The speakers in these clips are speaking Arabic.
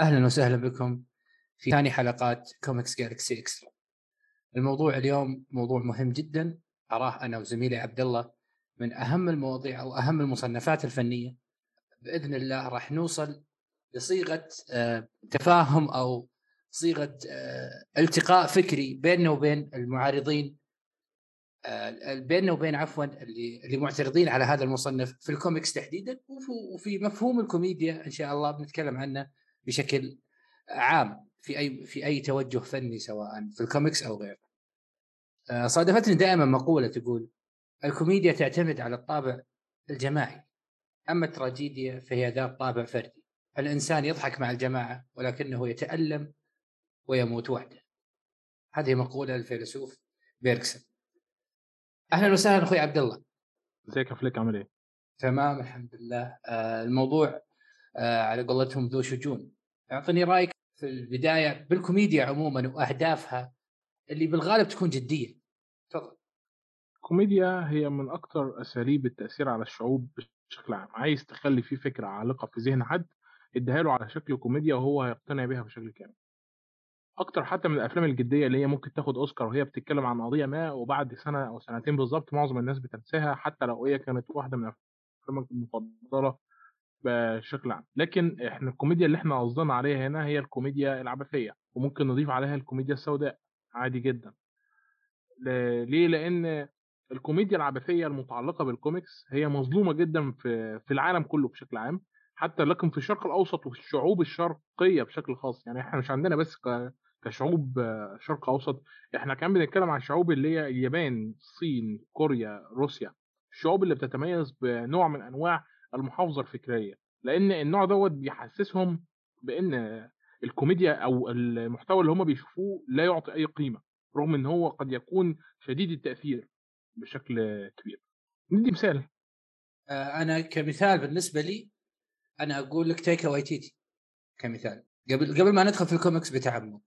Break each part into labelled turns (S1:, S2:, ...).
S1: أهلا وسهلا بكم في ثاني حلقات Comics Galaxy Extra. الموضوع اليوم موضوع مهم جدا أراه أنا وزميلي عبد الله من أهم المواضيع أو أهم المصنفات الفنية. بإذن الله راح نوصل لصيغة آه، تفاهم أو صيغة آه، التقاء فكري بيننا وبين المعارضين آه، بيننا وبين عفوا اللي اللي معترضين على هذا المصنف في الكوميكس تحديدا وفي مفهوم الكوميديا إن شاء الله بنتكلم عنه بشكل عام في أي في أي توجه فني سواء في الكوميكس أو غيره. آه، صادفتني دائما مقولة تقول الكوميديا تعتمد على الطابع الجماعي أما التراجيديا فهي ذات طابع فردي. الإنسان يضحك مع الجماعة ولكنه يتألم ويموت وحده. هذه مقولة للفيلسوف بيرجسون. أهلا وسهلا أخوي عبد الله.
S2: ازيك يا فليك عامل إيه؟
S1: تمام الحمد لله آه الموضوع آه على قولتهم ذو شجون أعطني رأيك في البداية بالكوميديا عموما وأهدافها اللي بالغالب تكون جدية. تفضل.
S2: الكوميديا هي من أكثر أساليب التأثير على الشعوب بشكل عام. عايز تخلي في فكرة عالقة في ذهن حد اديها له على شكل كوميديا وهو هيقتنع بيها بشكل كامل. أكتر حتى من الأفلام الجدية اللي هي ممكن تاخد أوسكار وهي بتتكلم عن قضية ما وبعد سنة أو سنتين بالظبط معظم الناس بتنساها حتى لو هي كانت واحدة من أفلامك المفضلة. بشكل عام. لكن إحنا الكوميديا اللي إحنا قصدنا عليها هنا هي الكوميديا العبثية وممكن نضيف عليها الكوميديا السوداء عادي جدا. ليه؟ لأن الكوميديا العبثية المتعلقة بالكوميكس هي مظلومة جدا في في العالم كله بشكل عام حتى لكن في الشرق الأوسط وفي الشعوب الشرقية بشكل خاص. يعني إحنا مش عندنا بس كشعوب شرق أوسط إحنا كمان بنتكلم عن الشعوب اللي هي اليابان الصين كوريا روسيا. الشعوب اللي بتتميز بنوع من أنواع المحافظة الفكرية لأن النوع دوت بيحسسهم بإن الكوميديا أو المحتوى اللي هم بيشوفوه لا يعطي أي قيمة رغم إن هو قد يكون شديد التأثير بشكل كبير. ندي مثال.
S1: آه، أنا كمثال بالنسبة لي أنا أقول لك تيكا وايتيتي كمثال. قبل قبل ما ندخل في الكوميكس بتعمق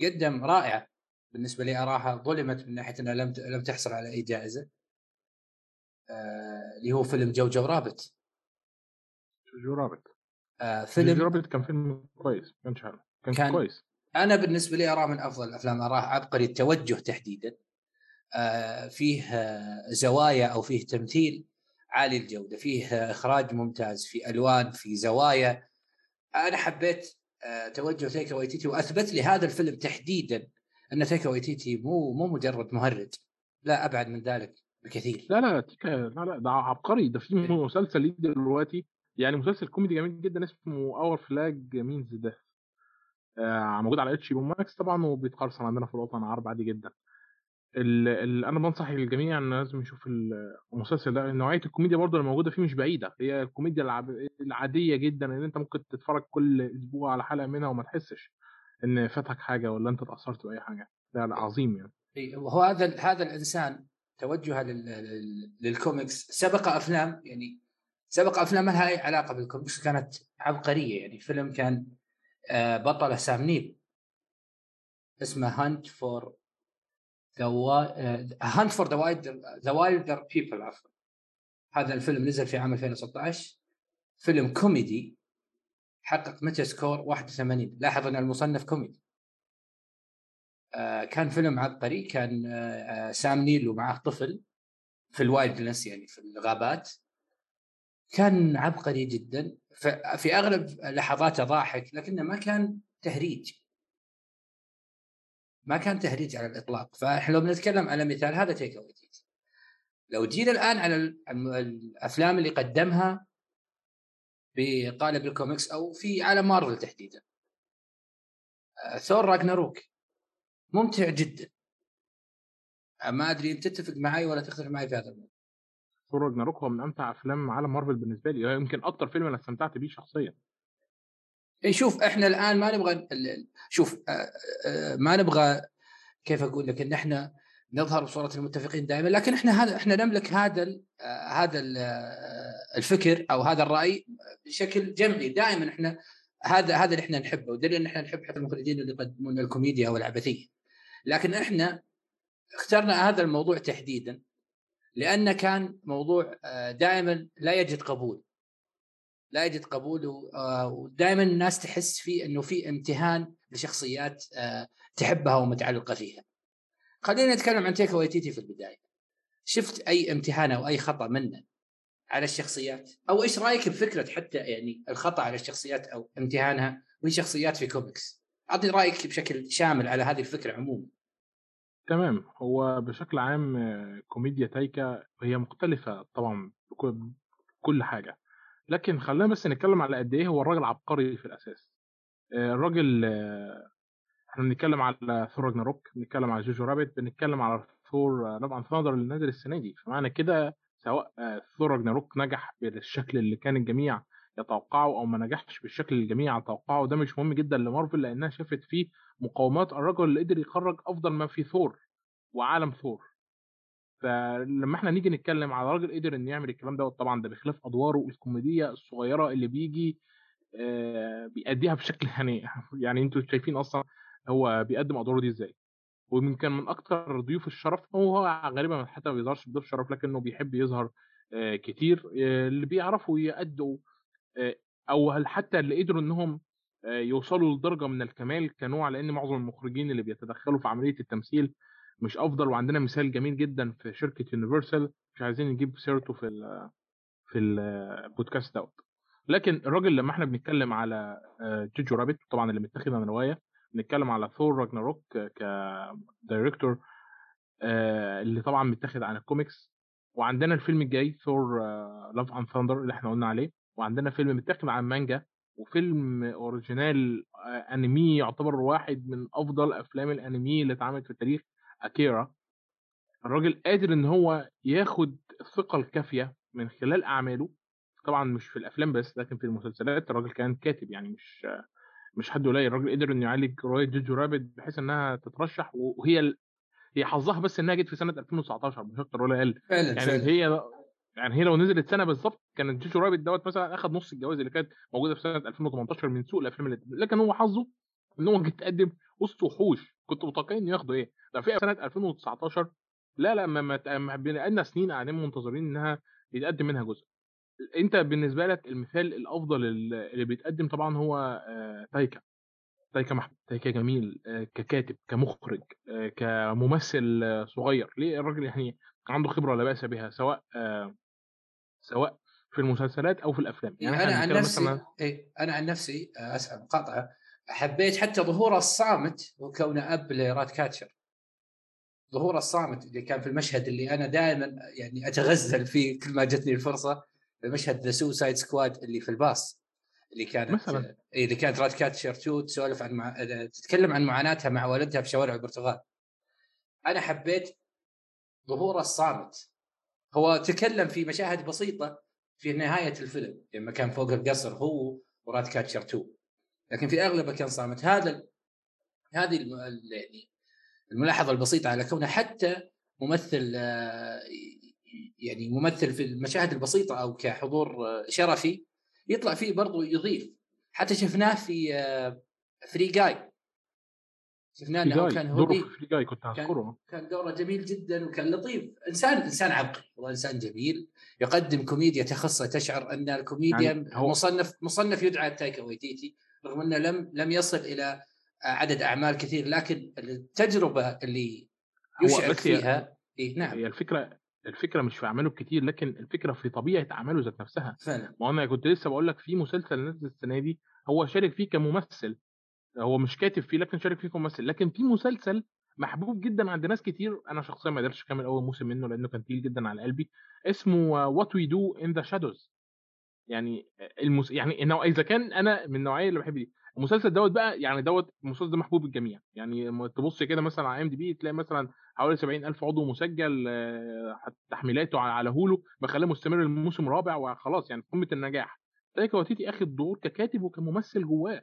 S1: قدم رائعة بالنسبة لي أراها ظلمت من ناحية إنها لم لم تحصل على أي جائزة. آه، اللي هو فيلم Jojo Rabbit.
S2: Jojo Rabbit
S1: آه فيلم
S2: Jojo Rabbit كان فيلم كويس كان كان, كان كويس.
S1: أنا بالنسبة لي أراه من أفضل الأفلام أراه عبقري التوجه تحديدا. آه فيه آه زوايا أو فيه تمثيل عالي الجودة. فيه إخراج ممتاز في ألوان في زوايا. أنا حبيت آه توجه تيكا وايتيتي وأثبت لي هذا الفيلم تحديدا أن تيكا وايتيتي مو مو مجرد مهرج. لا أبعد من ذلك بكثير.
S2: لا لا تيكا لا لا ده عبقري. ده في مسلسل ليه دلوقتي يعني مسلسل كوميدي جميل جدا اسمه Our Flag Means Death موجود على HBO Max طبعا وبيتقرصن عندنا في الوطن العربي عادي جدا. ال ال أنا بنصح الجميع إن لازم يشوف المسلسل ده. نوعية الكوميديا برضه اللي موجودة فيه مش بعيدة. هي الكوميديا. العادية جدا إن أنت ممكن تتفرج كل أسبوع على حلقة منها وما تحسش إن فاتك حاجة ولا أنت اتأثرت بأي حاجة. لا عظيم يعني.
S1: وهو هذا هذا الإنسان توجهه لل... للكوميكس. سبق أفلام يعني سبق أفلام ما لها أي علاقة بالكوميكس كانت عبقرية يعني. فيلم كان بطله سام نيل. اسمه Hunt for Hunt for the Wilderpeople عفوا. هذا الفيلم نزل في عام 2016 فيلم كوميدي حقق Metascore 81 لاحظ إن المصنف كوميدي. كان فيلم عبقري. كان سام نيل ومعه طفل في ال wilderness يعني في الغابات. كان عبقري جدا. في أغلب لحظاته ضاحك لكنه ما كان تهريج. ما كان تهريج على الإطلاق. فإحنا لو بنتكلم على مثال هذا تيك اوي لو جينا الآن على الأفلام اللي قدمها بقالب الكوميكس أو في عالم مارفل تحديدا. Thor Ragnarok. ممتع جدا. ما أدري أنت تتفق معي ولا تختلف معي في هذا الموضوع.
S2: ثور راجناروك هو من أمتع أفلام عالم مارفل بالنسبة لي. يمكن أكتر فيلم أنا استمتعت بيه شخصيا.
S1: اي شوف إحنا الآن ما نبغى شوف ما نبغى كيف أقول لك إن إحنا نظهر بصوره المتفقين دائما لكن إحنا هذا إحنا نملك هذا ال هذا ال الفكر أو هذا الرأي بشكل جمعي. دائما إحنا هذا هذا اللي إحنا نحبه ودليل إن إحنا نحب حتى المخرجين اللي يقدمون الكوميديا أو العبثيه لكن إحنا اخترنا هذا الموضوع تحديدا. لأنه كان موضوع دائما لا يجد قبول لا يجد قبول ودائما الناس تحس فيه إنه في امتهان لشخصيات تحبها ومتعلقة فيها. خلينا نتكلم عن تايكا وايتيتي في البداية. شفت أي امتهان أو أي خطأ منه على الشخصيات؟ أو إيش رأيك بفكرة حتى يعني الخطأ على الشخصيات أو امتهانها وهي شخصيات في كوميكس؟ اعطي رأيك بشكل شامل على هذه الفكرة عموما.
S2: تمام. هو بشكل عام كوميديا تايكا هي مختلفة طبعا بكل حاجة. لكن خلينا بس نتكلم على قد إيه هو الراجل عبقري في الأساس. الراجل إحنا بنتكلم على Thor Ragnarok بنتكلم على Jojo Rabbit بنتكلم على Thor Love and Thunder اللي نازل السنة دي. فمعنى كده سواء Thor Ragnarok نجح بالشكل اللي كان الجميع يتوقعه أو ما نجحش بالشكل اللي الجميع يتوقعه. ده مش مهم جدا لمارفل لأنها شافت فيه مقاومات. الرجل اللي قدر يخرج أفضل ما في ثور وعالم ثور. فلما إحنا نيجي نتكلم على راجل قدر إنه يعمل الكلام دوت طبعا ده بخلاف أدواره الكوميدية الصغيرة اللي بيجي آه بيأديها بشكل يعني يعني أنتوا شايفين أصلا هو بيقدم أدواره دي إزاي. ومن كان من أكثر ضيوف الشرف هو غالبا حتى ما بيظهرش بضيف شرف لكنه بيحب يظهر آه كتير آه اللي بيعرفوا يأدوا أو حتى اللي قدروا إنهم يوصلوا لدرجة من الكمال كنوع لأن معظم المخرجين اللي بيتدخلوا في عملية التمثيل مش أفضل وعندنا مثال جميل جدا في شركة يونيفرسال مش عايزين نجيب سيرته في ال في البودكاست دوت. لكن الراجل لما إحنا بنتكلم على Jojo Rabbit طبعا اللي متاخد من رواية بنتكلم على Thor Ragnarok ك director اللي طبعا متاخد عن الكوميكس وعندنا الفيلم الجاي Thor Love and Thunder اللي إحنا قلنا عليه. وعندنا فيلم متاخد عن مانجا وفيلم original أنمي يعتبر واحد من أفضل أفلام الأنمي اللي اتعملت في التاريخ أكيرا الراجل قادر إن هو ياخد الثقة الكافية من خلال أعماله طبعا مش في الأفلام بس لكن في المسلسلات الراجل كان كاتب يعني مش مش حد قليل الراجل قدر إنه يعالج رواية Jojo Rabbit بحيث إنها تترشح وهي. هي حظها بس إنها جت في سنة 2019 مش أكتر ولا أقل
S1: فعلا
S2: يعني
S1: فعلا.
S2: هي يعني هي لو نزلت سنة بالظبط كانت جوجو رابت دوت مثلا اخذ نص الجوائز اللي كانت موجودة في سنة 2018 من سوق الأفلام اللي لكن هو حظه إن هو جه تقدم وسط وحوش. كنت متوقع إنه ياخدوا إيه؟ ده في سنة 2019 لا لا ما بقالنا سنين قاعدين منتظرين إنها يتقدم منها جزء. أنت بالنسبة لك المثال الأفضل اللي بيتقدم طبعا هو تايكا. تايكا محمود تايكا جميل ككاتب كمخرج كممثل صغير. ليه الراجل يعني عنده خبرة لا بأس بها؟ سواء سواء في المسلسلات أو في الأفلام.
S1: يعني أنا عن نفسي مثلاً... إيه أنا عن نفسي اسف مقاطعه حبيت حتى ظهوره الصامت وكونه أب ل Ratcatcher. ظهوره الصامت اللي كان في المشهد اللي أنا دائما يعني أتغزل فيه كل ما جتني الفرصة مشهد The Suicide Squad اللي في الباص اللي كانت
S2: مثلا.
S1: اللي كانت رات كاتشر 2 تسولف عن مع... تتكلم عن معاناتها مع والدها في شوارع البرتغال. أنا حبيت ظهوره الصامت. هو تكلم في مشاهد بسيطة في نهاية الفيلم لما كان فوق القصر هو ورات كاتشر 2 لكن في أغلبه كان صامت هذا. هذه. يعني الملاحظة البسيطة على كونه حتى ممثل يعني ممثل في المشاهد البسيطة أو كحضور شرفي يطلع فيه برضو يضيف حتى شفناه في Free Guy شفناه إنه كان هو
S2: دوره في Free Guy كنت أذكره.
S1: كان دوره جميل جدا وكان لطيف. إنسان إنسان عبقري والله إنسان جميل. يقدم كوميديا تخصه تشعر أن الكوميديا يعني هو... مصنف مصنف يدعى تايكا ويتيتي رغم أنه لم لم يصل إلى عدد أعمال كثير لكن التجربة اللي يشعر فيها إيه نعم.
S2: هي الفكرة الفكرة مش في أعماله كتير لكن الفكرة في طبيعة أعماله ذات نفسها.
S1: فعلا.
S2: ما أنا كنت لسه بقول لك في مسلسل نزل السنة دي هو شارك فيه كممثل. هو مش كاتب فيه لكن شارك فيه كممثل لكن في مسلسل محبوب جدا عند ناس كتير أنا شخصيا ما قدرتش أكمل أول موسم منه لأنه كان تقيل جدا على قلبي اسمه What We Do in the Shadows يعني المس... يعني انه إذا كان أنا من النوعية اللي بحب دي المسلسل دوت بقى يعني دوت المسلسل ده محبوب الجميع. يعني تبص كده مثلا على IMDb تلاقي مثلا حوالي 70 ألف عضو مسجل تحميلاته على هولو مخليه مستمر الموسم الرابع وخلاص يعني قمة النجاح. تايكا واتيتي أخد دور ككاتب وكممثل جواه.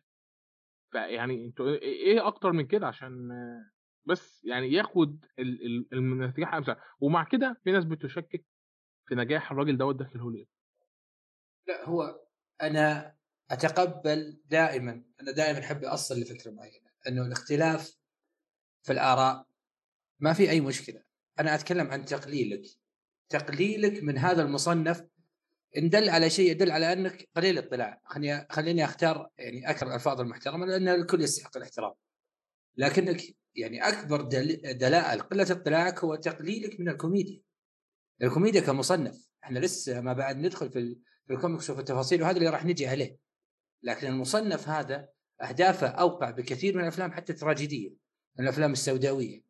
S2: فيعني أنتوا إيه أكتر من كده عشان بس يعني ياخد النجاح امثل ومع كده في ناس بتشكك في نجاح الراجل دوت داخل هوليوود
S1: لا هو أنا أتقبل دائما أنا دائما أحب اصل لفكرة معينة إنه الاختلاف في الآراء ما في أي مشكلة. أنا أتكلم عن تقليلك. تقليلك من هذا المصنف ان دل على شيء يدل على أنك قليل الاطلاع. خليني خليني أختار يعني أكثر الألفاظ المحترمة لأن الكل يستحق الاحترام. لكنك يعني أكبر دل... دلائل قلة اطلاعك هو تقليلك من الكوميديا. الكوميديا كمصنف. إحنا لسه ما بعد ندخل في, ال... في الكوميكس وفي التفاصيل وهذا اللي راح نجي عليه. لكن المصنف هذا أهدافه أوقع بكثير من الأفلام حتى التراجيدية من الأفلام السوداوية.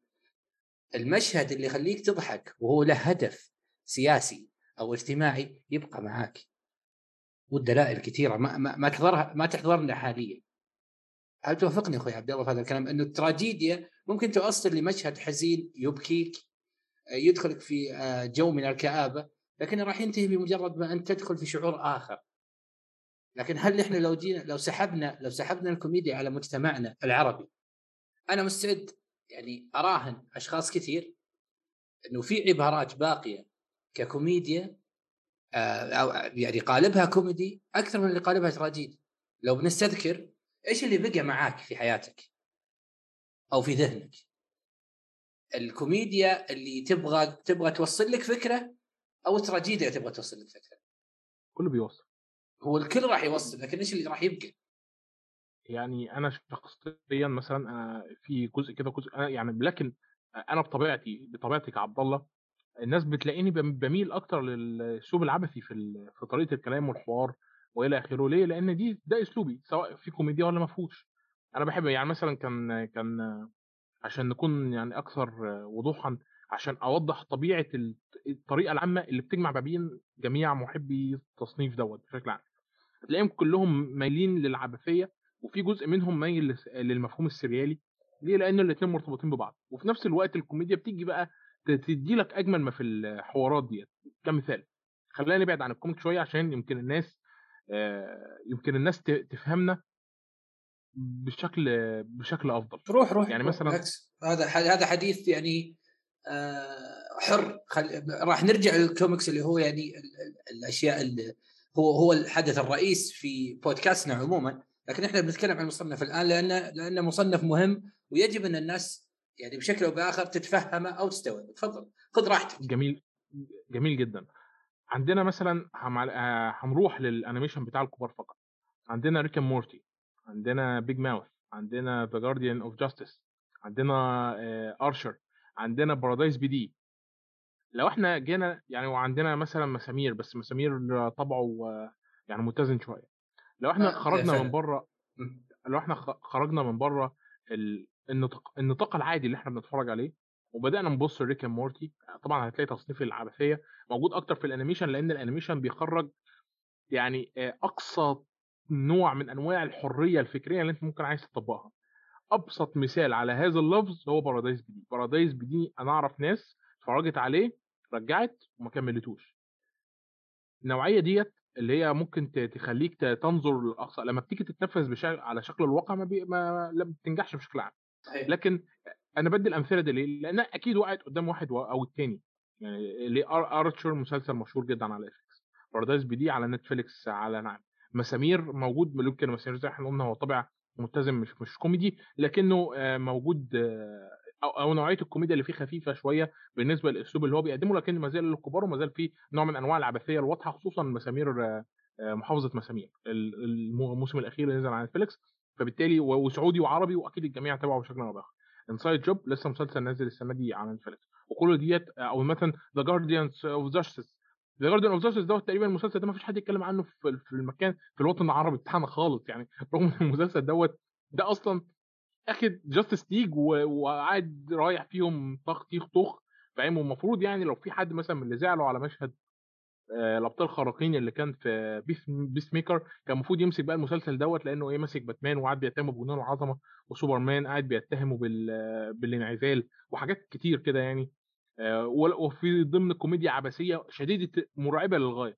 S1: المشهد اللي يخليك تضحك وهو له هدف سياسي أو اجتماعي يبقى معاك. والدلائل كثيرة ما ما, ما تحضرها ما تحضرنا حاليا. هل توافقني أخوي عبد الله في هذا الكلام؟ إنه التراجيديا ممكن توصل لمشهد حزين يبكيك يدخلك في آه، جو من الكآبة لكنه راح ينتهي بمجرد ما أنت تدخل في شعور آخر. لكن هل إحنا لو جينا لو سحبنا لو سحبنا الكوميديا على مجتمعنا العربي أنا مستعد يعني أراهن أشخاص كثير إنه في عبارات باقية ككوميديا آه، أو يعني قالبها كوميدي أكثر من اللي قالبها تراجيدي. لو بنستذكر إيش اللي بقى معاك في حياتك؟ أو في ذهنك؟ الكوميديا اللي تبغى تبغى توصل لك فكرة أو التراجيديا تبغى توصل لك فكرة.
S2: كله بيوصل.
S1: هو الكل راح يوصل لكن إيش اللي راح يبقى؟
S2: يعني أنا شخصيا مثلا أنا في جزء كده جزء أنا يعني لكن أنا بطبيعتي بطبيعتي كعبد الله الناس بتلاقيني بميل أكتر للأسلوب العبثي في في طريقة الكلام والحوار وإلى آخره. ليه؟ لأن دي ده أسلوبي سواء في كوميديا ولا ما فيهوش. أنا بحب يعني مثلا كان كان عشان نكون يعني أكثر وضوحا عشان أوضح طبيعة الطريقة العامة اللي بتجمع ما بين جميع محبي التصنيف دوت بشكل عام. تلاقيهم كلهم مايلين للعبثية وفي جزء منهم مايل للمفهوم السريالي. ليه؟ لأن الاثنين مرتبطين ببعض. وفي نفس الوقت الكوميديا بتيجي بقى تدي لك أجمل ما في الحوارات ديت. كمثال خلينا نبعد عن الكوميك شوية عشان يمكن الناس آه، يمكن الناس تفهمنا بشكل بشكل أفضل.
S1: روح روح يعني مثلا هذا هذا حديث يعني آه، حر. خل... راح نرجع للكوميكس اللي هو يعني الأشياء اللي هو هو الحدث الرئيس في بودكاستنا عموما. لكن إحنا بنتكلم عن المصنف الآن لأنه لأنه مصنف مهم ويجب أن الناس يعني بشكل أو بآخر تتفهمه أو تستوعبه تفضل خذ راحتك.
S2: جميل جميل جدا. عندنا مثلا هنروح لل animation بتاع الكبار فقط. عندنا Rick Morty عندنا Big Mouth عندنا The Guardians of Justice عندنا Archer آه، عندنا Paradise PD لو إحنا جينا يعني وعندنا مثلا مسامير بس مسامير طبعه يعني متزن شوية. لو إحنا آه خرجنا من بره لو إحنا خرجنا من بره النطاق النطاق العادي اللي إحنا بنتفرج عليه وبدأنا نبص Rick and Morty طبعا هتلاقي تصنيف العبثية موجود أكتر في ال animation لأن ال animation بيخرج يعني آه، أقصى نوع من أنواع الحرية الفكرية اللي أنت ممكن عايز تطبقها. أبسط مثال على هذا اللفظ هو Paradise PD Paradise PD أنا أعرف ناس اتفرجت عليه رجعت وما كملتوش. النوعية ديت اللي هي ممكن تخليك تنظر للاقصى لما بتيجي تتنفذ بشكل على شكل الواقع ما, بي... ما... ما بتنجحش بشكل عام. لكن أنا بدي الأمثلة دي ليه؟ لأن أكيد وقعت قدام واحد أو التاني. يعني اللي Archer مسلسل مشهور جدا على نتفلكس Paradise PD على نتفلكس على نعم. مسامير موجود ممكن مسامير زي إحنا قلنا هو طابع متزن مش مش كوميدي لكنه آه، موجود آه، أو أو نوعية الكوميديا اللي فيه خفيفة شوية بالنسبة للاسلوب اللي هو بيقدمه لكن ما زال للكبار وما زال فيه نوع من أنواع العبثية الواضحة خصوصا مسامير آه، محافظة مسامير. الموسم الأخير اللي نزل على نتفليكس فبالتالي وسعودي وعربي وأكيد الجميع تابعه بشكل أو بآخر. Inside Job لسه مسلسل نازل السنة دي على نتفليكس وكل ديت أو مثلا The Guardians of Justice The Guardian of Justice دوت تقريبا المسلسل ده ما فيش حد يتكلم عنه في المكان في الوطن العربي بتاعنا خالص يعني. رغم إن المسلسل دوت ده أصلا أخد Justice League وقاعد رايح فيهم طخ تيخ طخ فاهم المفروض يعني لو في حد مثلا من اللي زعلوا على مشهد الأبطال الخارقين اللي كان في Peace, Peacemaker كان المفروض يمسك بقى المسلسل دوت لأنه إيه ماسك باتمان وقاعد بيتهمه بجنون العظمة وسوبرمان قاعد بيتهمه بال بالانعزال وحاجات كتير كده يعني. آه، وفي ضمن كوميديا عبثيه شديدة مرعبة للغاية.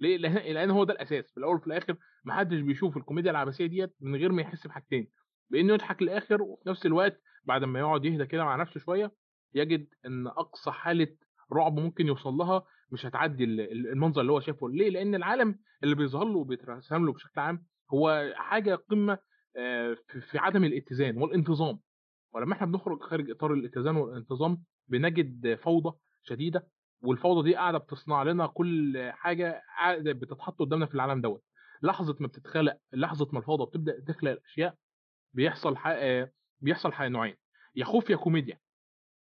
S2: ليه؟ لأن هو ده الأساس. في الأول وفي الآخر ما حدش بيشوف الكوميديا العبثيه ديت من غير ما يحس بحاجتين. بإنه يضحك للآخر وفي نفس الوقت بعد ما يقعد يهدى كده مع نفسه شوية يجد إن أقصى حالة رعب ممكن يوصل لها مش هتعدي المنظر اللي هو شافه ليه؟ لأن العالم اللي بيظهر له وبيترسم له بشكل عام هو حاجة قمة آه، في عدم الاتزان والانتظام. ولما إحنا بنخرج خارج إطار الاتزان والانتظام بنجد فوضى شديدة والفوضى دي قاعدة بتصنع لنا كل حاجة قاعدة بتتحط قدامنا في العالم دوت. لحظة ما بتتخلق لحظة ما الفوضى بتبدأ تخلق الاشياء بيحصل حق... بيحصل حق نوعين. يا خوف يا كوميديا.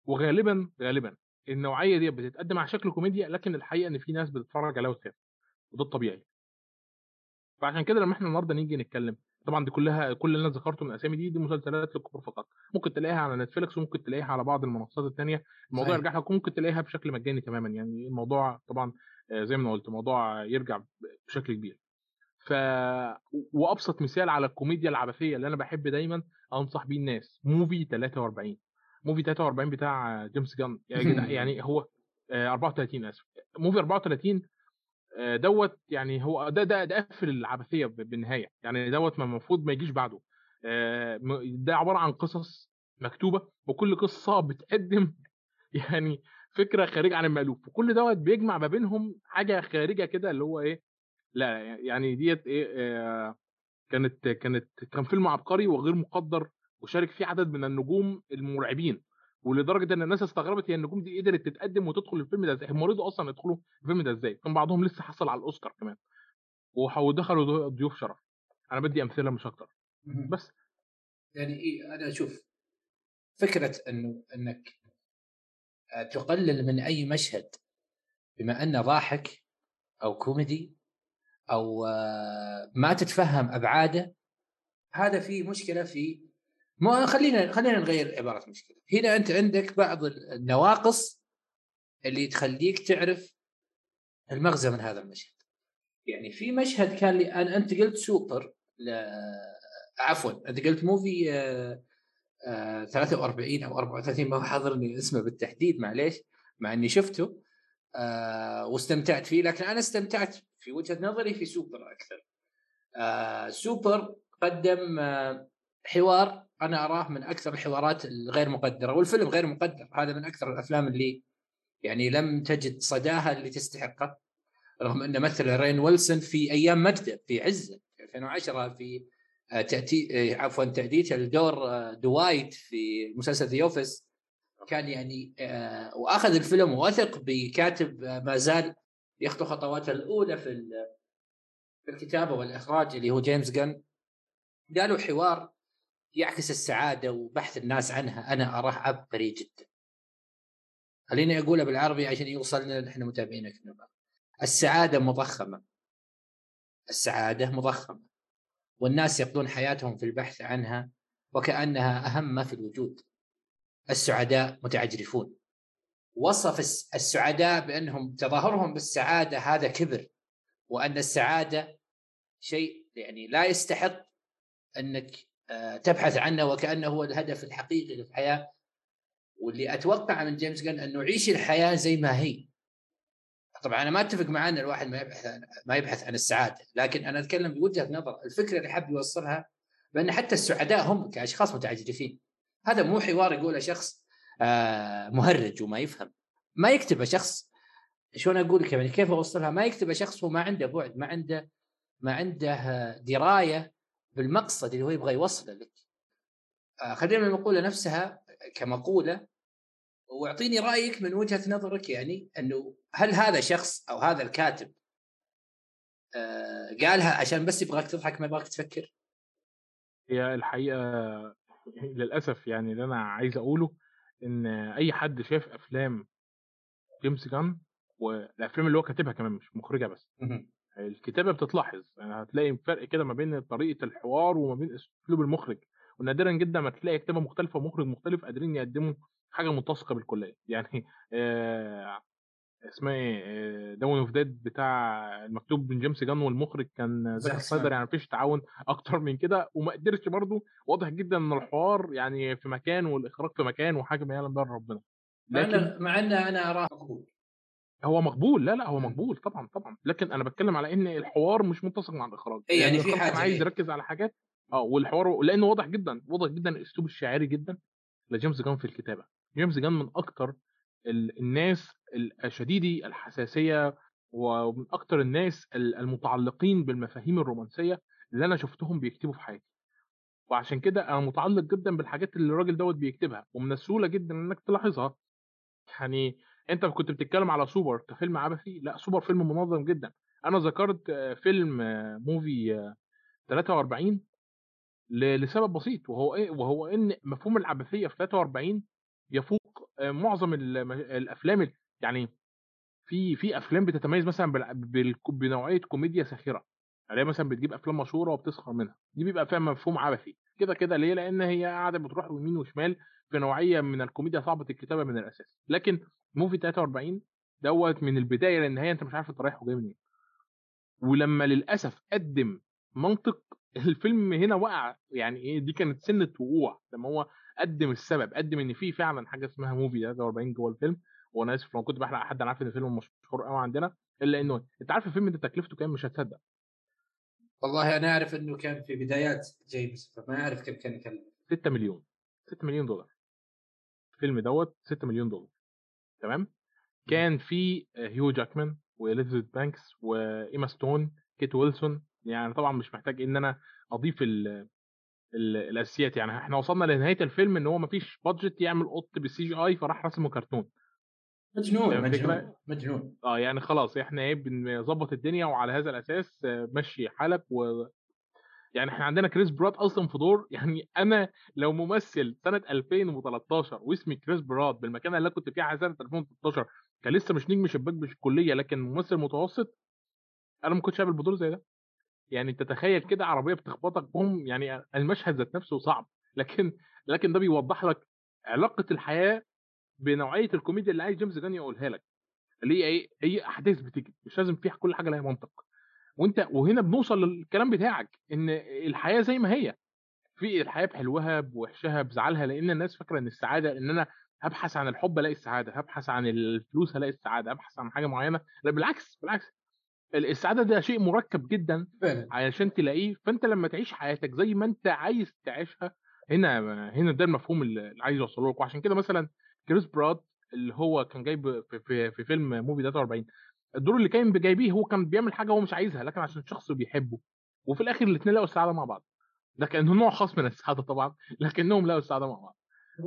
S2: وغالبا غالبا النوعية دي بتتقدم على شكل كوميديا لكن الحقيقة إن في ناس بتتفرج عليها وتخاف وده الطبيعي. فعشان كده لما إحنا النهارده نيجي نتكلم طبعا دي كلها كل اللي أنا ذكرته من الأسامي دي دي مسلسلات للكبار فقط. ممكن تلاقيها على نتفليكس وممكن تلاقيها على بعض المنصات الثانية الموضوع يرجع لك ممكن تلاقيها بشكل مجاني تماما. يعني الموضوع طبعا زي ما قلت موضوع يرجع بشكل كبير. ف وأبسط مثال على الكوميديا العبثية اللي أنا بحب دايما أنصح بيه الناس Movie 43 Movie 43 بتاع جيمس جان. يعني يعني هو 34 آسف. موفي 34 دوت يعني هو ده ده ده قفل العبثية بالنهاية. يعني دوت ما المفروض ما يجيش بعده. ده عبارة عن قصص مكتوبة وكل قصة بتقدم يعني فكرة خارجة عن المألوف. وكل دوت بيجمع ما بينهم حاجة خارجة كده اللي هو إيه لا يعني ديت إيه كانت كانت كان فيلم عبقري وغير مقدر. وشارك فيه عدد من النجوم المرعبين ولدرجة إن الناس استغربت هي النجوم دي قدرت تتقدم وتدخل الفيلم ده إزاي هم رضوا أصلا يدخلوا الفيلم ده إزاي؟ كان بعضهم لسه حصل على الأوسكار كمان. ودخلوا ضيوف شرف. أنا بدي أمثلة مش أكتر. بس.
S1: يعني إيه أنا أشوف فكرة إنه إنك تقلل من أي مشهد بما أنه ضاحك أو كوميدي أو ما تتفهم أبعاده هذا في مشكلة في ما خلينا خلينا نغير عبارة مشكلة. هنا أنت عندك بعض النواقص اللي تخليك تعرف المغزى من هذا المشهد. يعني في مشهد كان لي أنا أنت قلت سوبر ل... عفوا أنت قلت Movie آه آه 43 أو 34 ما حاضرني اسمه بالتحديد معليش مع إني شفته آه واستمتعت فيه لكن أنا استمتعت في وجهة نظري في سوبر أكثر. آه سوبر قدم آه حوار أنا أراه من أكثر الحوارات الغير مقدرة والفيلم غير مقدر هذا من أكثر الأفلام اللي يعني لم تجد صداها اللي تستحقه رغم أن مثل رين ويلسون في أيام مجده في عزه في 2010 في تأتي عفوا تأديته لدور دوايت في مسلسل The Office كان يعني وأخذ الفيلم ووثق بكاتب ما زال يخطو خطواته الأولى في في الكتابة والإخراج اللي هو جيمس جن. قالوا حوار يعكس السعادة وبحث الناس عنها. أنا اراه عبقري جدا. خليني اقولها بالعربي عشان يوصلنا نحن متابعينك السعادة مضخمة. السعادة مضخمة. والناس يقضون حياتهم في البحث عنها وكأنها أهم ما في الوجود. السعداء متعجرفون. وصف السعداء بأنهم تظاهرهم بالسعادة هذا كبر. وأن السعادة شيء يعني لا يستحق أنك تبحث عنه وكأنه هو الهدف الحقيقي للحياة. واللي أتوقع من جيمس جن أنه عيش الحياة زي ما هي. طبعا أنا ما أتفق معاه أن الواحد ما يبحث عن ما يبحث عن السعادة لكن أنا أتكلم بوجهة نظر. الفكرة اللي حاب يوصلها بأن حتى السعداء هم كأشخاص متعجرفين. هذا مو حوار يقوله شخص آه مهرج وما يفهم. ما يكتبه شخص شلون أقول لك يعني كيف أوصلها؟ ما يكتبه شخص هو ما عنده بعد ما عنده ما عنده دراية بالمقصد اللي هو يبغى يوصله لك آه خلينا المقولة نفسها كمقوله واعطيني رأيك من وجهة نظرك يعني أنه هل هذا شخص أو هذا الكاتب آه قالها عشان بس يبغاك تضحك ما يبغاك تفكر؟
S2: هي الحقيقة للأسف يعني اللي أنا عايز أقوله إن أي حد شاف أفلام جيمس جان والأفلام اللي هو كاتبها كمان مش مخرجها بس الكتابة بتتلاحظ. يعني هتلاقي فرق كده ما بين طريقة الحوار وما بين أسلوب المخرج. ونادرا جدا ما تلاقي كتابة مختلفة ومخرج مختلف قادرين يقدموا حاجة متسقه بالكلية. يعني آه اسمها إيه Dawn of Dead بتاع المكتوب من جيمس جان والمخرج كان زاك سنايدر يعني مفيش تعاون أكتر من كده. وما قدرش برضه واضح جدا إن الحوار يعني في مكان والإخراج في مكان وحاجة ما يعلم بها ربنا.
S1: لكن مع إن أنا اراه مقبول.
S2: هو مقبول. لا لا هو مقبول طبعا طبعا. لكن أنا بتكلم على إن الحوار مش متسق مع الإخراج.
S1: إيه يعني في حاجة
S2: عايز يركز على حاجات آه والحوار لأنه واضح جدا واضح جدا الأسلوب الشاعري جدا لجيمس جان في الكتابة. جيمس جان من أكتر الناس شديدي الحساسية ومن أكتر الناس المتعلقين بالمفاهيم الرومانسية اللي أنا شفتهم بيكتبوا في حياتي. وعشان كده أنا متعلق جدا بالحاجات اللي الراجل دوت بيكتبها ومن السهوله جدا إنك تلاحظها. يعني أنت كنت بتتكلم على سوبر كفيلم عبثي؟ لا سوبر فيلم منظم جدا. أنا ذكرت آه، فيلم آه، Movie آه، 43 ل- لسبب بسيط وهو إيه وهو إن مفهوم العبثية في 43 يفوق آه، معظم الأفلام ال- يعني في في أفلام بتتميز مثلا بنوعية كوميديا ساخرة. يعني هي مثلا بتجيب أفلام مشهورة وبتسخر منها. دي بيبقى فيها مفهوم عبثي. كده كده ليه؟ لأن هي قاعدة بتروح يمين وشمال في نوعية من الكوميديا صعبة الكتابة من الأساس. لكن Movie 43 دوت من البداية للنهايه أنت مش عارف أنت رايح وجاي منين. ولما للأسف قدم منطق الفيلم هنا وقع يعني إيه دي كانت سنة وقوع. لما هو قدم السبب قدم إن في فعلا حاجة اسمها Movie 43 جوه الفيلم. وأنا آسف لو كنت بحرق حد أنا عارف إن الفيلم مشهور قوي عندنا إلا إنه أنت عارف الفيلم ده تكلفته كام؟ مش هتصدق.
S1: والله أنا أعرف إنه كان في بدايات جيمس فما أعرف كم كان يكلف
S2: 6 مليون. 6 مليون دولار. الفيلم دوت 6 مليون دولار. تمام؟ كان في هيو جاكمان وإليزابيث بانكس وإيما ستون كيت وينسلت. يعني طبعا مش محتاج إن أنا أضيف ال ال الأساسيات. يعني إحنا وصلنا لنهاية الفيلم إن هو مفيش budget يعمل قط بال CGI فراح رسمه كرتون.
S1: مجنون؟ مجنون. مجنون.
S2: آه يعني خلاص إحنا إيه بنظبط الدنيا وعلى هذا الأساس آه، مشي حالك و يعني إحنا عندنا كريس برات أصلا في دور. يعني أنا لو ممثل سنة 2013 واسمي كريس برات بالمكانه اللي كنت فيها سنه 2013 كان لسه مش نجم شباك مش الكليه لكن ممثل متوسط أنا ما كنتش قابل بدور زي ده. يعني تتخيل كده عربية بتخبطك بوم يعني المشهد ذات نفسه صعب. لكن لكن ده بيوضح لك علاقة الحياة بنوعية الكوميديا اللي عايز جيمس جان يقولها لك. اللي هي إيه؟ هي أحداث بتيجي مش لازم فيها كل حاجة لها منطق. وأنت وهنا بنوصل للكلام بتاعك إن الحياة زي ما هي. في الحياة بحلوها بوحشها بزعلها لأن الناس فاكرة إن السعادة إن أنا هبحث عن الحب ألاقي السعادة هبحث عن الفلوس هلاقي السعادة ابحث عن حاجة معينة. لا بالعكس بالعكس. السعادة ده شيء مركب جدا
S1: فعلا.
S2: علشان تلاقيه. فأنت لما تعيش حياتك زي ما أنت عايز تعيشها هنا هنا ده المفهوم اللي عايز اوصله لك. وعشان كده مثلا كريس براد اللي هو كان جايب في, في, في فيلم موفي 43 الدور اللي كان جايبيه هو كان بيعمل حاجة هو مش عايزها لكن عشان شخص بيحبه. وفي الآخر الاثنين لقوا السعادة مع بعض. ده كان نوع خاص من السعادة طبعا لكنهم لقوا السعادة مع بعض.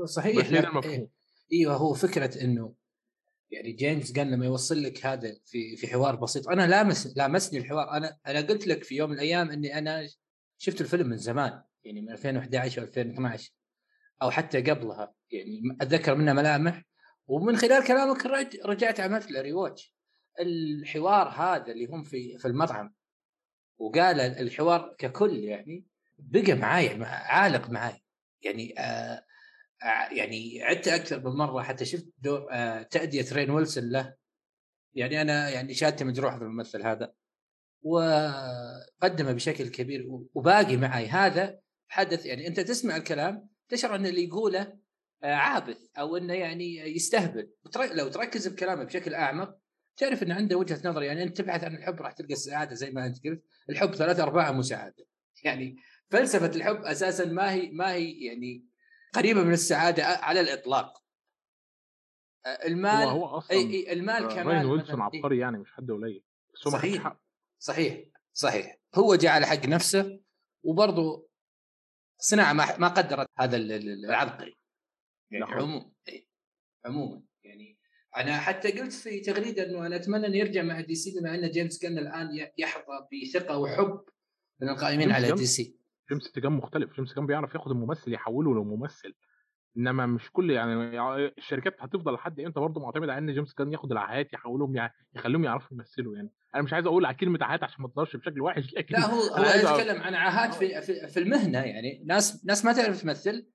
S1: صحيح إيه. أيوه هو فكرة إنه يعني جيمس قال لما يوصل لك هذا في في حوار بسيط أنا لامس لامسني الحوار. أنا أنا قلت لك في يوم من الأيام إني أنا شفت الفيلم من زمان يعني من 2011 أو 2012 أو حتى قبلها. يعني أتذكر منها ملامح ومن خلال كلامك رج- رجعت عملت له الحوار هذا اللي هم في في المطعم. وقال الحوار ككل يعني بقى معاي مع- عالق معاي يعني آه آه، يعني عدت أكثر من مرة حتى شفت دور آه تأدية رين ويلسون له. يعني أنا يعني شهادتي مجروحة في الممثل هذا. وقدمه بشكل كبير. وباقي معي هذا حدث يعني أنت تسمع الكلام تشعر أن اللي يقوله آه، عابث أو أنه يعني يستهبل. لو تركز بكلامه بشكل أعمق تعرف أنه عنده وجهة نظر يعني أنت تبحث عن الحب راح تلقى السعادة زي ما أنت قلت. الحب ثلاثة ارباع مو سعاده يعني فلسفة الحب أساسا ما هي ما هي يعني قريبة من السعادة على الإطلاق. آه، المال
S2: هو هو أصلا
S1: اي المال
S2: آه،
S1: كمال
S2: راين ويلسون. عبقري يعني مش حد قليل. بس هو
S1: صحيح.
S2: حقه.
S1: صحيح. صحيح. هو جاء على حق نفسه وبرضه صناعة ما ما قدرت هذا ال- ال- العبقري يعني
S2: خالص.
S1: عموما إي. عموما يعني أنا حتى قلت في تغريدة إنه أنا أتمنى انه يرجع مع دي سي بما أن جيمس كان الآن ي- يحظى بثقة وحب من القائمين على. دي سي
S2: جيمس جان مختلف جيمس جان بيعرف ياخد الممثل يحوله لممثل إنما مش كل يعني الشركات هتفضل لحد إمتى برضه معتمدة على إن جيمس جان ياخد العاهات يحولهم يع- يخليهم يعرفوا يمثلوا يعني؟ أنا مش عايز أقول على كلمه عاهات عشان ما تظهرش بشكل وحش لكن
S1: لا هو
S2: أ-
S1: يتكلم عن عاهات في في, في المهنة يعني. ناس ناس ما تعرف تمثل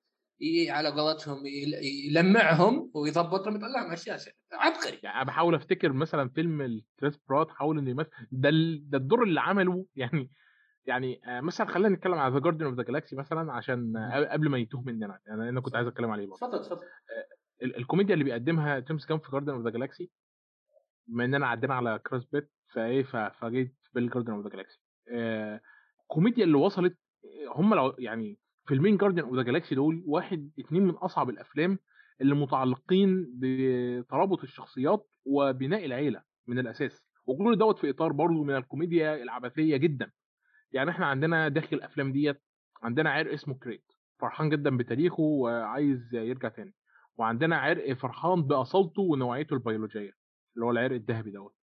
S1: على قولتهم يل- يلمعهم ويضبطهم يطلعهم على الشاشه عبقري.
S2: يعني أنا بحاول أفتكر مثلا فيلم لكريس برات حاول إنه يمثل ده ده الدور اللي عمله يعني يعني آه، مثلا خلينا نتكلم على ذا Guardians of the Galaxy مثلا عشان آه، قبل ما يتوه مننا يعني أنا كنت عايز أتكلم عليه برضه.
S1: تفضل تفضل
S2: ال- الكوميديا اللي بيقدمها جيمس جان في Guardians of the Galaxy بما اننا عدينا على كريس برات فإيه فجيت في ال Guardians of the Galaxy الكوميديا اللي وصلت آه، هم لو يعني فيلمين Guardians of the Galaxy دول واحد اتنين من أصعب الأفلام اللي متعلقين بترابط الشخصيات وبناء العيلة من الأساس. وكل دوت في إطار برضه من الكوميديا العبثية جدا. يعني إحنا عندنا داخل الأفلام ديت عندنا عرق اسمه كري فرحان جدا بتاريخه وعايز يرجع تاني وعندنا عرق فرحان بأصالته ونوعيته البيولوجية اللي هو العرق الذهبي دوت.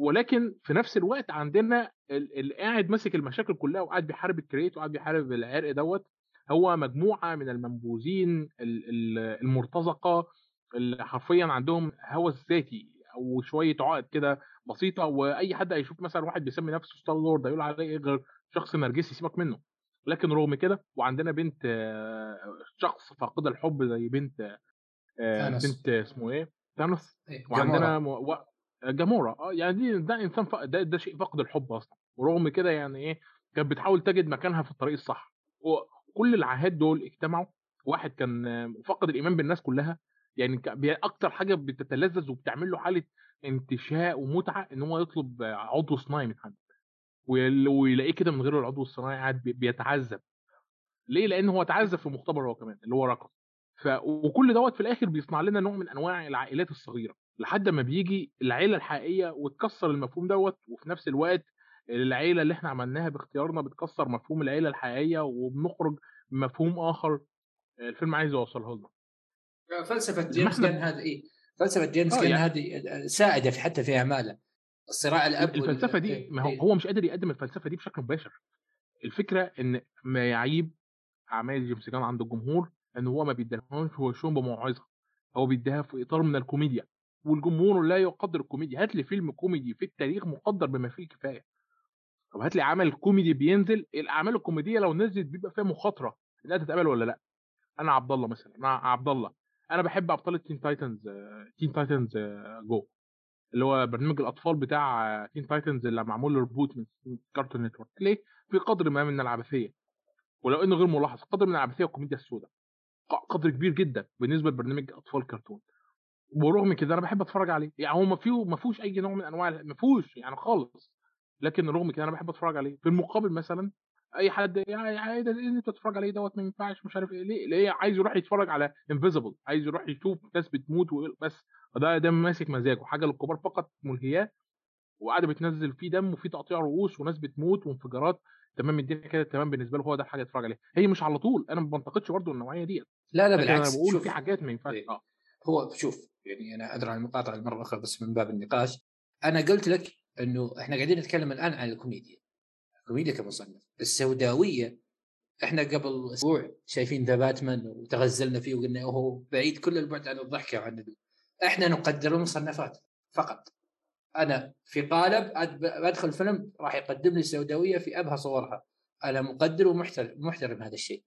S2: ولكن في نفس الوقت عندنا ال- اللي قاعد ماسك المشاكل كلها وقاعد بيحارب الكري وقاعد بيحارب العرق دوت هو مجموعة من المنبوذين ال- ال- المرتزقة اللي حرفيا عندهم هوس ذاتي أو شوية عقد كده بسيطة وأي حد هيشوف مثلا واحد بيسمي نفسه ستار لورد هيقول عليه إيه غير شخص نرجسي سيبك منه. لكن رغم كده وعندنا بنت شخص فاقد الحب زي بنت آه،
S1: ثانوس.
S2: بنت اسمه إيه؟ ثانوس.
S1: إيه،
S2: وعندنا
S1: جامورا.
S2: و... آه يعني دي ده إنسان ف... ده, ده شيء فقد الحب أصلا. ورغم كده يعني إيه كانت بتحاول تجد مكانها في الطريق الصح. وكل العاهات دول اجتمعوا. واحد كان فقد الإيمان بالناس كلها. يعني أكتر حاجة بتتلذذ وبتعمل له حالة انتشاء ومتعة إن هو يطلب عضو صناعي من حد ويل- ويلاقيه كده من غير العضو الصناعي قاعد بي- بيتعذب. ليه؟ لأن هو تعذب في مختبر هو كمان اللي هو رقم. ف وكل دوت في الآخر بيصنع لنا نوع من أنواع العائلات الصغيرة لحد ما بيجي العيلة الحقيقية وتكسر المفهوم دوت وفي نفس الوقت العيلة اللي إحنا عملناها باختيارنا بتكسر مفهوم العيلة الحقيقية وبنخرج بمفهوم آخر الفيلم عايز يوصله لنا. فلسفة
S1: جيمس جان هذه إيه؟ فلسفة جيمس
S2: آه،
S1: جان
S2: يعني-
S1: هذه ساعدة في حتى في أعماله. الصراع الأب وال-
S2: الفلسفة دي
S1: إيه،
S2: ما هو
S1: إيه.
S2: هو مش قادر يقدم الفلسفة دي بشكل مباشر. الفكرة إن ما يعيب أعمال جيمس جان عند الجمهور إن هو ما بيديهاش في وشهم بموعظة. هو بيديها في إطار من الكوميديا. والجمهور لا يقدر الكوميديا. هات لي فيلم كوميدي في التاريخ مقدر بما فيه الكفاية. طب هات لي عمل كوميدي بينزل الأعمال الكوميدية لو نزلت بيبقى فيها مخاطرة. إنها تتقبل ولا لأ؟ أنا عبد الله مثلا أنا عبد الله. أنا بحب أبطال Teen Titans Teen Titans Go. اللي هو برنامج الأطفال بتاع Teen Titans اللي معمول له reboot من Cartoon Network. ليه؟ في قدر ما من العبثية. ولو إنه غير ملاحظ قدر من العبثية والكوميديا السوداء. قدر كبير جدا بالنسبة لبرنامج أطفال كرتون ورغم كده أنا بحب أتفرج عليه. يعني هو ما فيه ما فيهوش أي نوع من أنواع ما فيهوش يعني خالص. لكن رغم كده أنا بحب أتفرج عليه. في المقابل مثلا اي حد يعني يعني ده اللي انت بتتفرج عليه دوت ما ينفعش مش عارف إيه ليه؟ ليه؟ عايز يروح يتفرج على Invincible عايز يروح يشوف ناس بتموت بس. ده ده ماسك مزاجه حاجة للكبار فقط ملهيات وقاعدة بتنزل فيه دم وفيه تقطيع رؤوس وناس بتموت وانفجارات. تمام الدنيا كده تمام بالنسبة له هو ده الحاجة يتفرج عليها. هي مش على طول أنا ما بنتقدش برضه النوعية ديت.
S1: لا لا
S2: لكن أنا
S1: بالعكس.
S2: بقول في حاجات ما ينفعش.
S1: إيه.
S2: آه.
S1: هو شوف يعني أنا أدري عن المقاطعة مره أخرى بس من باب النقاش. أنا قلت لك إنه إحنا قاعدين نتكلم الآن عن الكوميديا. الكوميديا كمصنف. السوداوية إحنا قبل أسبوع شايفين ذا باتمان وتغزلنا فيه وقلنا هو بعيد كل البعد عن الضحكة وعن. إحنا نقدر المصنفات فقط. أنا في قالب بدخل الفيلم راح يقدم لي السوداوية في أبهى صورها. أنا مقدر ومحترم محترم هذا الشيء.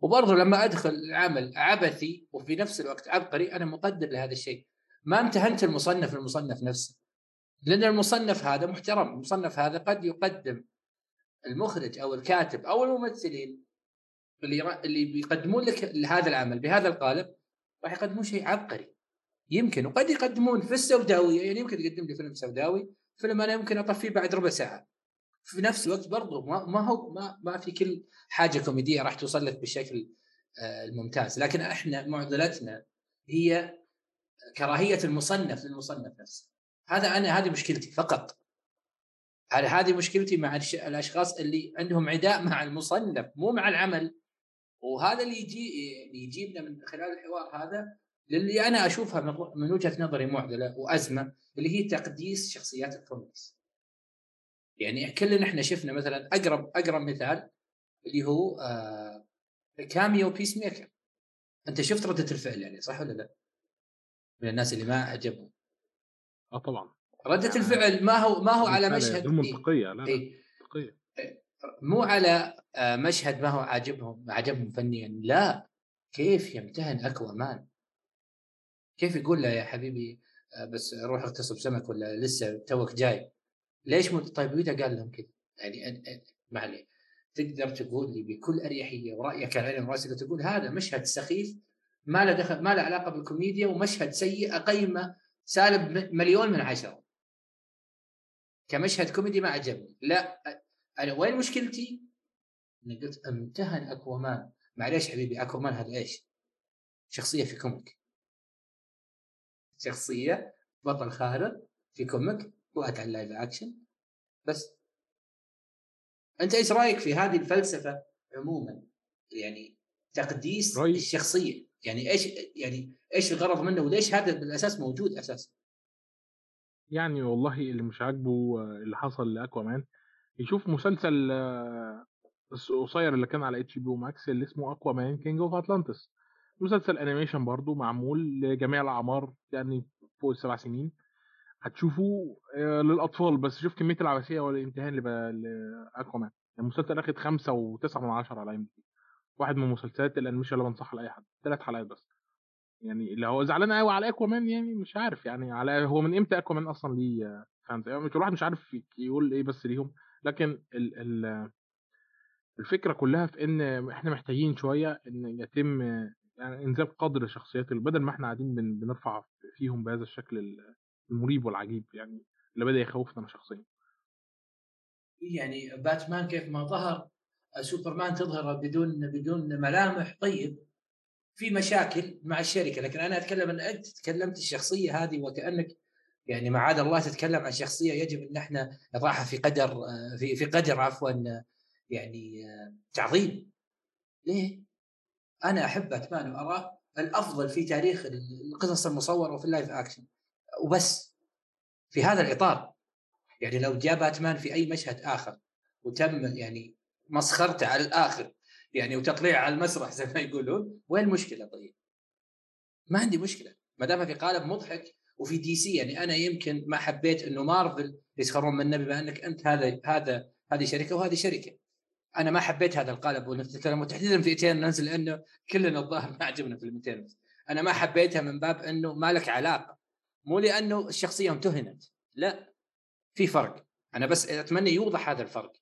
S1: وبرضه لما أدخل عمل عبثي وفي نفس الوقت عبقري أنا مقدر لهذا الشيء. ما امتهنت المصنف المصنف نفسه. لأن المصنف هذا محترم المصنف هذا قد يقدم المخرج أو الكاتب أو الممثلين اللي اللي بيقدمون لك هذا العمل بهذا القالب راح يقدمون شيء عبقري. يمكن وقد يقدمون في السوداويه يعني يمكن تقدم لي فيلم سوداوي فيلم أنا يمكن اطفيه بعد ربع ساعة. في نفس الوقت برضه ما, ما هو ما, ما في كل حاجة كوميدية راح توصل لك بالشكل آه، الممتاز. لكن إحنا معضلتنا هي كراهية المصنف للمصنف نفسه. هذا أنا هذه مشكلتي فقط. هذه هذه مشكلتي مع الأشخاص اللي عندهم عداء مع المصنف مو مع العمل وهذا اللي يجي اللي يجيبنا من خلال الحوار هذا للي أنا أشوفها من من وجهة نظري معضله وأزمة اللي هي تقديس شخصيات الكوميكس. يعني كلنا إحنا شفنا مثلا أقرب أقرب مثال اللي هو آه cameo Peacemaker. أنت شفت ردة الفعل يعني صح ولا لا؟ من الناس اللي ما عجبهم.
S2: آه طبعا
S1: ردة
S2: يعني
S1: الفعل ما هو ما هو على مشهد؟
S2: غير منطقية لا
S1: إيه.
S2: منطقية.
S1: مو على آه، مشهد ما هو عاجبهم عجبهم فنيا لا. كيف يمتهن اكوا مان كيف يقول له يا حبيبي آه، بس روح اغتصب سمك ولا لسه توك جاي؟ ليش مو طيب وإذا قال لهم كذا؟ يعني عليه تقدر تقول لي بكل أريحية ورأيك على عيني وراسك تقول هذا مشهد سخيف ما له دخل ما له علاقة بالكوميديا ومشهد سيء أقيمه سالب مليون من عشرة. كمشهد كوميدي ما عجبني. لا أنا وين مشكلتي؟ اني قلت امتهن أكوامان. معليش حبيبي أكوامان هذا إيش؟ شخصية في كوميك. شخصية بطل خارق في comic واتى على ال live action بس. أنت إيش رأيك في هذه الفلسفة عموما؟ يعني تقديس
S2: رأيي-
S1: الشخصية. يعني إيش يعني إيش الغرض منه؟ وليش هذا بالأساس موجود أساسا؟
S2: يعني والله اللي مش عاجبه اللي حصل لاكوا مان يشوف مسلسل آه، القصير اللي كان على HBO Max اللي اسمه Aquaman King of Atlantis مسلسل animation برضو معمول لجميع الأعمار يعني فوق السبع سنين. هتشوفوا آه، للأطفال بس شوف كمية العبثيه والإمتهان لاكوا مان المسلسل واخد خمسة وتسعة من عشرة على إم واحد من مسلسلات ال animation اللي بنصحها لأي حد. ثلاث حلقات بس. يعني اللي هو زعلان قوي على اكوامان يعني مش عارف يعني على هو من إمتى اكوامان أصلا ليه fans يعني الواحد مش عارف يقول إيه بس ليهم. لكن ال ال الفكرة كلها في إن إحنا محتاجين شوية إن يتم يعني انزال قدر شخصيات بدل ما إحنا قاعدين بن بنرفع فيهم بهذا الشكل المريب والعجيب يعني اللي بدأ يخوفنا أنا شخصيا.
S1: يعني باتمان كيف ما ظهر سوبرمان تظهر بدون بدون ملامح. طيب في مشاكل مع الشركة لكن أنا أتكلم إن أنت تكلمت الشخصية هذه وكأنك يعني معاذ الله تتكلم عن شخصية يجب إن إحنا نضعها في قدر في في قدر عفوا يعني تعظيم. ليه؟ أنا أحب باتمان واراه الأفضل في تاريخ القصص المصورة وفي ال live action وبس في هذا الإطار. يعني لو جاء باتمان في أي مشهد آخر وتم يعني مسخرته على الآخر يعني وتطليع على المسرح زي ما يقولون. وين المشكلة طيب؟ ما عندي مشكلة. ما دام في قالب مضحك وفي دي سي يعني أنا يمكن ما حبيت إنه مارفل يسخرون منه بما انك أنت هذا هذا هذه شركة وهذه شركة. أنا ما حبيت هذا القالب. وتحديدا في ايتين ننزل لأنه كلنا الظاهر ما عجبنا في الميتين أنا ما حبيتها من باب إنه ما لك علاقة. مو لأنه الشخصية امتهنت لا في فرق. أنا بس أتمنى يوضح هذا الفرق.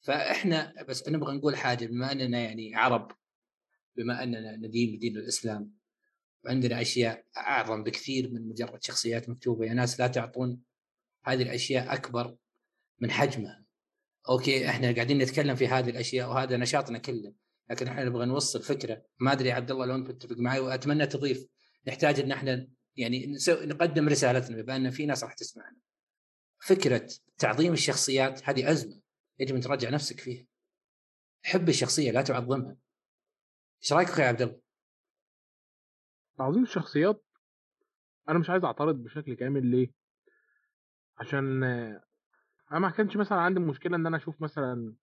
S1: فإحنا بس نبغى نقول حاجة بما أننا يعني عرب بما أننا ندين بدين الإسلام وعندنا أشياء أعظم بكثير من مجرد شخصيات مكتوبة. يا ناس لا تعطون هذه الأشياء أكبر من حجمها. أوكي إحنا قاعدين نتكلم في هذه الأشياء وهذا نشاطنا كله لكن إحنا نبغى نوصل فكرة. ما أدري عبد الله لو انت تتفق معي؟ وأتمنى تضيف. نحتاج إن إحنا يعني نقدم رسالتنا بما إن في ناس راح تسمعنا. فكرة تعظيم الشخصيات هذه أزمة. يجب أن تراجع نفسك فيها حب الشخصية لا تعظمها إيش رأيك يا عبد الله؟
S2: تعظيم الشخصيات أنا مش عايز أعترض بشكل كامل ليه؟ عشان أنا ما كانش مثلا عندي مشكلة إن أنا أشوف مثلا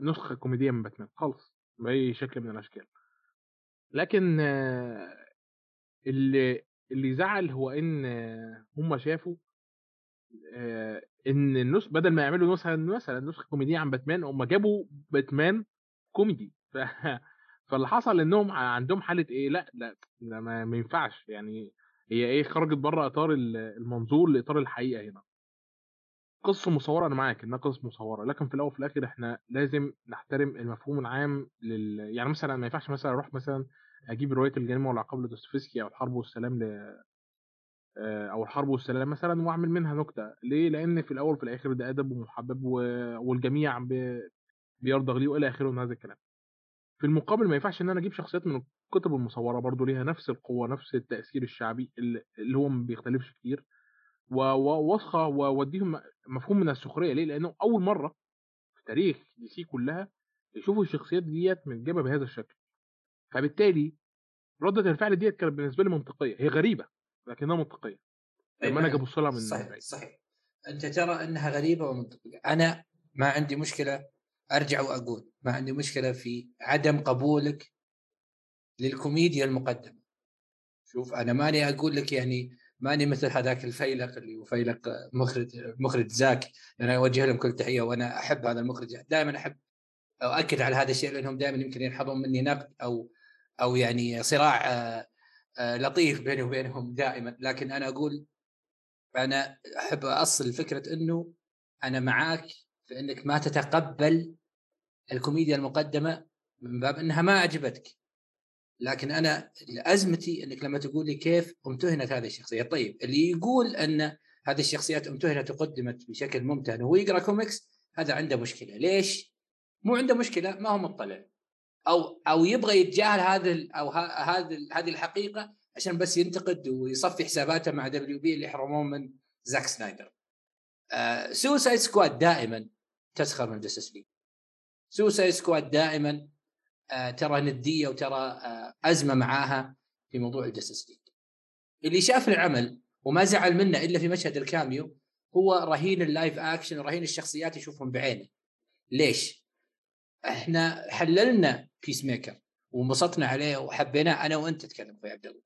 S2: نسخة كوميدية من باتمان خالص بأي شكل من الأشكال لكن اللي اللي زعل هو إن هم شافوا إن النسخ بدل ما يعملوا نسخة مثلا نسخة كوميدية عن باتمان هم جابوا باتمان كوميدي. ف... فاللي حصل إنهم عندهم حالة إيه لأ لأ, لأ ما, ينفعش. يعني هي إيه خرجت بره إطار المنظور لإطار الحقيقة هنا. قصه مصورة أنا معاك إنها قصه مصورة. لكن في الأول وفي الآخر إحنا لازم نحترم المفهوم العام لل يعني مثلا ما ينفعش مثلا أروح مثلا أجيب رواية الجريمة والعقاب لدوستويفسكي أو الحرب والسلام. آه، أو الحرب والسلام مثلا وأعمل منها نكتة. ليه؟ لأن في الأول وفي الآخر ده أدب ومحبب والجميع بيرضى ليه وإلى آخره من هذا الكلام. في المقابل ما ينفعش إن أنا أجيب شخصيات من الكتب المصورة برضو ليها نفس القوة نفس التأثير الشعبي اللي هو ما بيختلفش كتير. ووصخه ووديهم مفهوم من السخرية. ليه؟ لأنه أول مرة في تاريخ دي سي كلها يشوفوا الشخصيات ديت متجابة بهذا الشكل. فبالتالي ردة الفعل ديت كانت بالنسبة لي منطقية. هي غريبة. لكنها منطقية. لما أنا أجي ابص لها من
S1: صحيح بعيد. صحيح. أنت ترى إنها غريبة ومنطقية. أنا ما عندي مشكلة أرجع وأقول ما عندي مشكلة في عدم قبولك للكوميديا المقدمة. شوف أنا ماني أقول لك يعني ماني مثل هذاك الفيلق اللي هو فيلق مخرج مخرج زاك. أنا أوجه لهم كل تحية وأنا أحب هذا المخرج. دائما أحب أؤكد على هذا الشيء لأنهم دائما يمكن يلحظون مني نقد أو أو يعني صراع آه، لطيف بيني وبينهم دائما. لكن أنا أقول أنا أحب أصل فكرة إنه أنا معاك في إنك ما تتقبل الكوميديا المقدمة من باب إنها ما عجبتك لكن أنا ازمتي إنك لما تقول لي كيف امتهنت هذه الشخصيه طيب اللي يقول إن هذه الشخصيات امتهنت وقدمت بشكل ممتهن وهو يقرا كوميكس هذا عنده مشكلة. ليش؟ مو عنده مشكلة ما هو مطلع. أو أو يبغى يتجاهل هذا أو هذه هذه الحقيقة عشان بس ينتقد ويصفي حساباته مع WB اللي يحرموه من زاك سنايدر. آه Suicide Squad دائما تسخر من Justice League. Suicide Squad دائما آه ترى ندية وترى آه أزمة معاها في موضوع ال Justice League اللي شاف العمل وما زعل منه إلا في مشهد ال cameo هو رهين ال live action ورهين الشخصيات يشوفهم بعينه ليش؟ إحنا حللنا Peacemaker وانبسطنا عليه وحبيناه. أنا وأنت تتكلم أخوي عبد الله.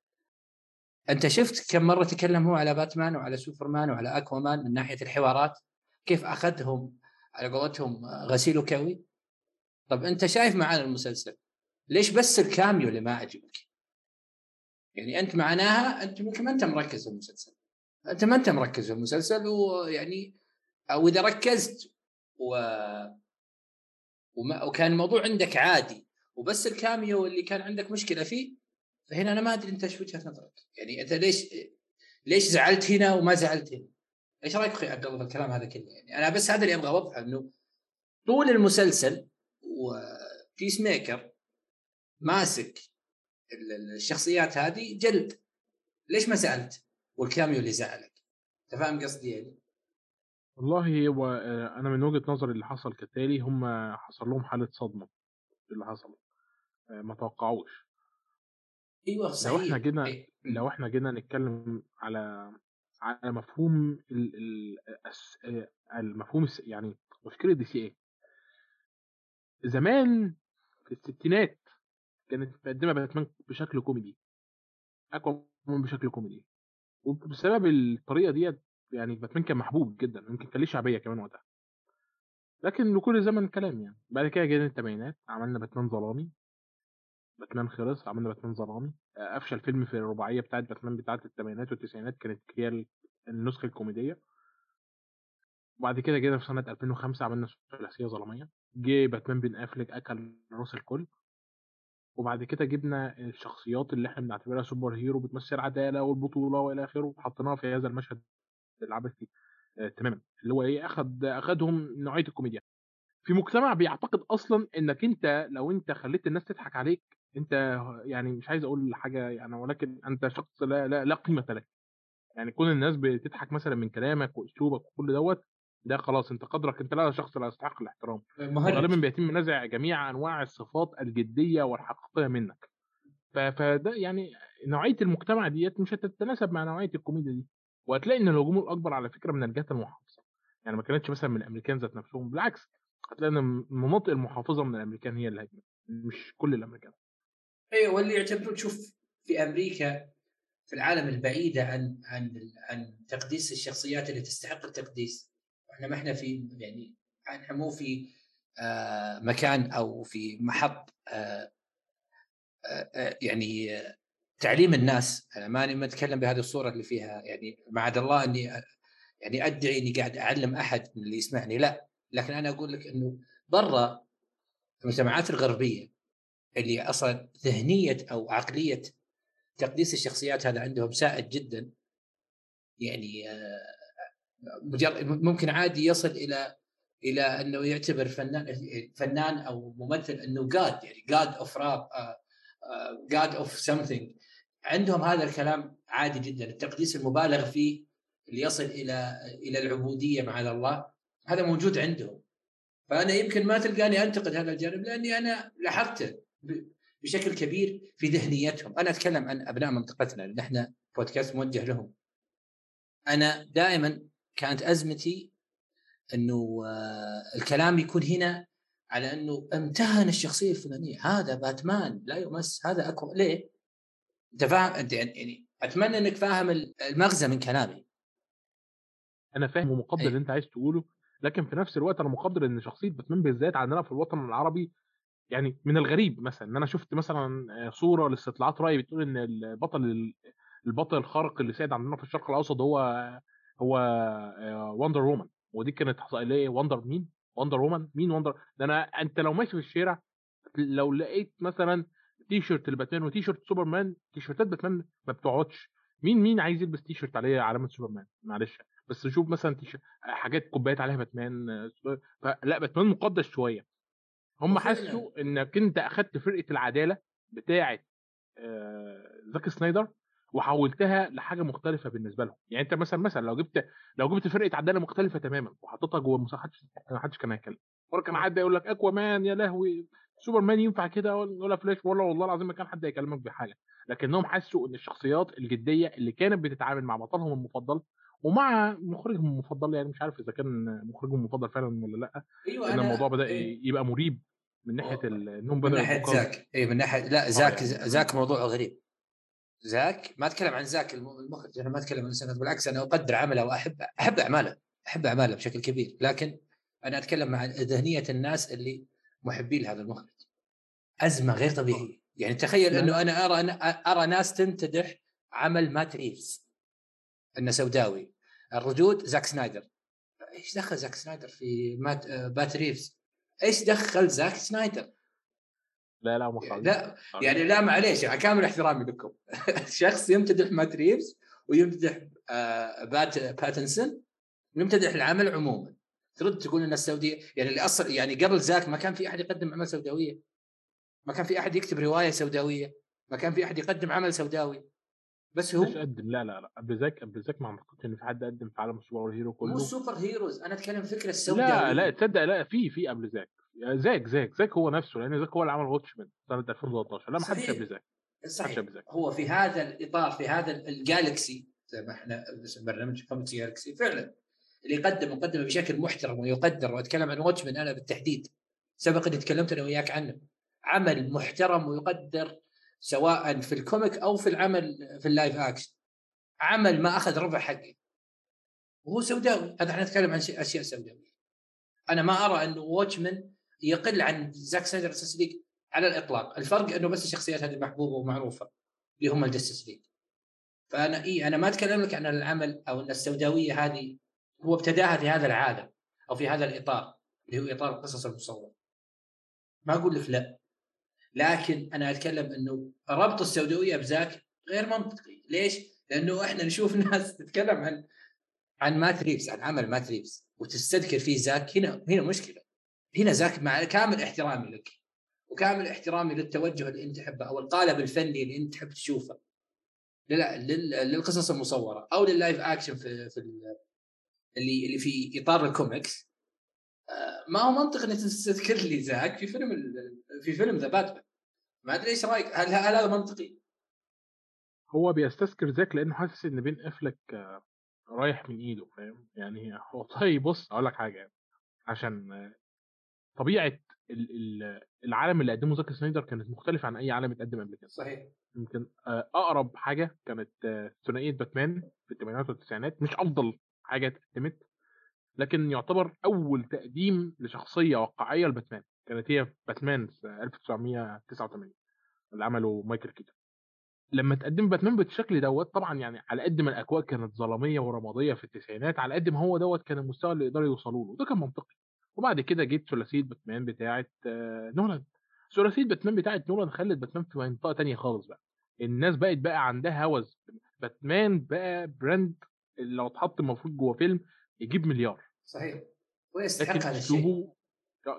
S1: أنت شفت كم مرة تكلم هو على باتمان وعلى سوبرمان وعلى أكوامان من ناحية الحوارات؟ كيف أخذهم؟ على قولتهم غسيل وكوي؟ طب أنت شايف معانا المسلسل؟ ليش بس الكاميو اللي ما عجبك يعني أنت معناها أنت ممكن ما أنت مركز في المسلسل. أنت ما أنت مركز في المسلسل ويعني أو إذا ركزت و وما وكان الموضوع عندك عادي وبس الكاميو اللي كان عندك مشكلة فيه فهنا أنا ما أدري أنت إيش وجهة نظرك يعني أنت ليش ليش زعلت هنا وما زعلت هنا؟ إيش رأيك أخوي عبد الله في الكلام هذا كله يعني أنا بس هذا اللي أبغى أوضحه إنه طول المسلسل وبيس ميكر ماسك الشخصيات هذه جلد ليش ما سالت؟ والكاميو اللي زعلك أنت فاهم قصدي يعني؟
S2: والله هو آه، أنا من وجهة نظري اللي حصل كالتالي هم حصل لهم حالة صدمة اللي حصل آه، ما توقعوش.
S1: أيوه صحيح
S2: لو إحنا جينا لو إحنا جينا نتكلم على على مفهوم ال ال آه، المفهوم يعني مشكلة DC إيه؟ زمان في الستينات كانت مقدمه باتمان بشكل كوميدي أقوى بشكل كوميدي وبسبب الطريقة ديت يعني باتمان كان محبوب جدا يمكن كان ليه شعبية كمان وقتها. لكن لكل زمن كلام يعني. بعد كده جينا الثمانينات عملنا باتمان ظلامي. باتمان خلص عملنا باتمان ظلامي. آه، افشل فيلم في الرباعية بتاعت باتمان بتاعت الثمانينات والتسعينات كانت هي النسخة الكوميدية. وبعد كده جينا في سنة 2005 عملنا ثلاثية ظلامية. جه باتمان بن أفلك أكل راس الكل. وبعد كده جبنا الشخصيات اللي إحنا بنعتبرها superhero بتمثل العداله والبطولة والى آخره وحطيناها في هذا المشهد. العبثي آه تماما. اللي هو إيه أخد أخدهم نوعية الكوميديا. في مجتمع بيعتقد أصلا إنك أنت لو أنت خليت الناس تضحك عليك أنت يعني مش عايز أقول حاجة يعني ولكن أنت شخص لا لا, لا قيمة لك. يعني كل الناس بتضحك مثلا من كلامك وأسلوبك وكل دوت ده خلاص أنت قدرك أنت لا شخص لا يستحق الاحترام. غالبا بيتم نزع جميع أنواع الصفات الجدية والحقيقية منك. فده يعني نوعية المجتمع ديت مش هتتناسب مع نوعية الكوميديا دي. وهتلاقي إن الهجوم الأكبر على فكرة من الجهات المحافظة. يعني ما كانتش مثلا من الأمريكان ذات نفسهم بالعكس هتلاقي إن المناطق المحافظة من الأمريكان هي اللي هجمت مش كل الأمريكان.
S1: أيوه واللي يعتبرون تشوف في أمريكا في العالم البعيده عن عن عن تقديس الشخصيات اللي تستحق التقديس. إحنا ما إحنا في يعني إحنا مو في آه مكان أو في محط آه آه, آه، يعني آه تعليم الناس. أنا ماني متكلم بهذه الصورة اللي فيها. يعني معد الله إني يعني أدعي إني قاعد أعلم أحد من اللي يسمعني. لا لكن أنا أقول لك إنه برا المجتمعات الغربية اللي أصلا ذهنية أو عقلية تقديس الشخصيات هذا عندهم سائد جدا. يعني ممكن عادي يصل إلى إلى أنه يعتبر فنان فنان أو ممثل إنه god يعني god of rap god of something عندهم هذا الكلام عادي جدا التقديس المبالغ فيه اللي يصل إلى إلى العبودية مع الله هذا موجود عندهم. فأنا يمكن ما تلقاني أنتقد هذا الجانب لأني أنا لاحظته بشكل كبير في ذهنيتهم. أنا أتكلم عن أبناء منطقتنا لأن إحنا بودكاست موجه لهم. أنا دائما كانت أزمتي إنه آه، الكلام يكون هنا على إنه امتهن الشخصية الفلانية. هذا باتمان لا يمس هذا أكو ليه؟ أنت فاهم؟ أنت يعني أتمنى إنك فاهم المغزى من كلامي.
S2: أنا فاهم ومقدر اللي أنت عايز تقوله لكن في نفس الوقت أنا مقدر إن شخصية باتمان بالذات عندنا في الوطن العربي يعني من الغريب مثلا. إن أنا شفت مثلا آه، صورة لاستطلاعات راي بتقول إن البطل البطل الخارق اللي ساعد عندنا في الشرق الأوسط هو هو Wonder آه، Woman ودي كانت احصائيه Wonder مين؟ Wonder Woman مين Wonder ده أنا أنت لو ماشي في الشارع لو لقيت مثلا تي شيرت الباتمان وتي شيرت سوبرمان تي شيرتات باتمان ما بتقعدش. مين مين عايز يلبس تي شيرت عليه علامه سوبرمان؟ معلش. بس شوف مثلا تي حاجات كوبايات عليها باتمان فلا باتمان مقدس شوية. هم حسوا إنك أنت أخدت فرقة العدالة بتاعه آه، زاك سنايدر وحولتها لحاجة مختلفة بالنسبة لهم. يعني أنت مثلا مثلا لو جبت لو جبت فرقة عدالة مختلفة تماما وحطيتها جوه المساحه ما حدش كان هيتكلم. ولا كان حد يقول لك أكوامان يا لهوي. سوبرمان ينفع كده ولا فلاش ولا والله العظيم ما كان حد يكلمك بحاجة. لكنهم حسوا إن الشخصيات الجدية اللي كانت بتتعامل مع بطلهم المفضل ومع مخرجهم المفضل يعني مش عارف إذا كان مخرجهم المفضل فعلا ولا
S1: لأ
S2: أيوه
S1: إن
S2: الموضوع بدأ
S1: إيه.
S2: يبقى مريب من ناحية إنهم
S1: من بدأوا
S2: ناحية
S1: زاك. اي من ناحية لأ زاك
S2: يعني.
S1: زاك موضوع غريب. زاك ما أتكلم عن زاك الم- المخرج أنا ما أتكلم عن سنايدر بالعكس أنا أقدر عمله وأحب أحب أعماله أحب أعماله بشكل كبير. لكن أنا أتكلم عن ذهنية الناس اللي محبين لهذا المخرج. أزمة غير طبيعية. يعني تخيل
S2: لا.
S1: إنه أنا أرى أنا أرى ناس تمتدح عمل مات ريفز. إنه سوداوي. الردود زاك سنايدر. إيش دخل زاك سنايدر في مات بات ريفز؟ إيش دخل زاك سنايدر؟
S2: لا لا مخرج
S1: لا يعني لا معليش يعني كامل احترامي لكم. شخص يمتدح مات ريفز ويمتدح آه بات باتنسون ويمتدح العمل عموما. ترد تقول إن السوداوية يعني اللي أصلا يعني قبل زاك ما كان في أحد يقدم عمل سوداوية. ما كان في أحد يكتب رواية سوداوية. ما كان في أحد يقدم عمل سوداوي. بس
S2: مش
S1: هو
S2: قدم لا لا لا. قبل زاك قبل زاك ما اعتقدش ان في حد قدم في عالم ال superhero
S1: مو
S2: كله.
S1: سوبر هيروز أنا أتكلم فكرة السوداوية.
S2: لا لا تصدق لا في في قبل زاك. زاك زاك زاك هو نفسه لأن زاك هو اللي عمل Watchmen سنة 2013 لا ما حدش. قبل زاك.
S1: صحيح. هو في هذا الإطار في هذا ال galaxy زي ما إحنا برنامج Comics Galaxy فعلا. اللي يقدم مقدمة بشكل محترم ويقدر وأتكلم عن Watchmen أنا بالتحديد. سبق أني تكلمت أنا وياك عنه. عمل محترم ويقدر سواء في ال comic أو في العمل في ال live action. عمل ما أخذ ربع حقه. وهو سوداوي. هذا إحنا نتكلم عن أشياء سوداوية. أنا ما أرى انه Watchmen يقل عن زاك سنايدر Justice League على الإطلاق. الفرق أنه بس الشخصيات هذه محبوبة ومعروفة اللي هم ال Justice League. فأنا إي أنا ما أتكلم لك عن العمل أو أن السوداوية هذه هو ابتداها في هذا العالم أو في هذا الإطار اللي هو إطار القصص المصورة. ما أقول لك لا. لكن أنا أتكلم إنه ربط السوداوية بزاك غير منطقي. ليش؟ لأنه إحنا نشوف ناس تتكلم عن عن مات ريفز عن عمل مات ريفز وتستذكر فيه زاك هنا هنا مشكلة. هنا زاك مع كامل احترامي لك وكامل احترامي للتوجه اللي أنت تحبه أو القالب الفني اللي أنت تحب تشوفه لا لل- للقصص المصورة أو لل live action في في اللي اللي في إطار الكوميكس آه، ما هو منطق إنك تستذكر لي زاك في فيلم في فيلم The Batman. ما أدري إيش رأيك؟ هل هل هذا منطقي؟
S2: هو بيستذكر ذاك لأنه حاسس إن بن أفليك آه، رايح من إيده فاهم؟ يعني هو طيب بص أقول لك حاجة. عشان آه، طبيعة ال- ال- العالم اللي قدمه زاك سنايدر كانت مختلفة عن أي عالم اتقدم قبل كده.
S1: صحيح.
S2: يمكن أقرب حاجة كانت ثنائية باتمان في الثمانينات والتسعينات مش أفضل حاجة اتقدمت لكن يعتبر أول تقديم لشخصية واقعية لباتمان كانت هي باتمان في 1989 اللي عمله مايكل كيتون. لما تقدم باتمان بالشكل دوت طبعا يعني على قد ما الأجواء كانت ظلامية ورمادية في التسعينات على قد ما هو دوت كان المستوى اللي يقدروا يوصلوا له وده كان منطقي. وبعد كده جت ثلاثية باتمان بتاعة آه، نولان. ثلاثية باتمان بتاعة نولان خلت باتمان في منطقة تانية خالص بقى. الناس بقت بقى عندها هوس. باتمان بقى brand لو اتحط المفروض جوه فيلم يجيب مليار
S1: صحيح ويستحق
S2: لكن
S1: هذا الشيء
S2: أسلوبه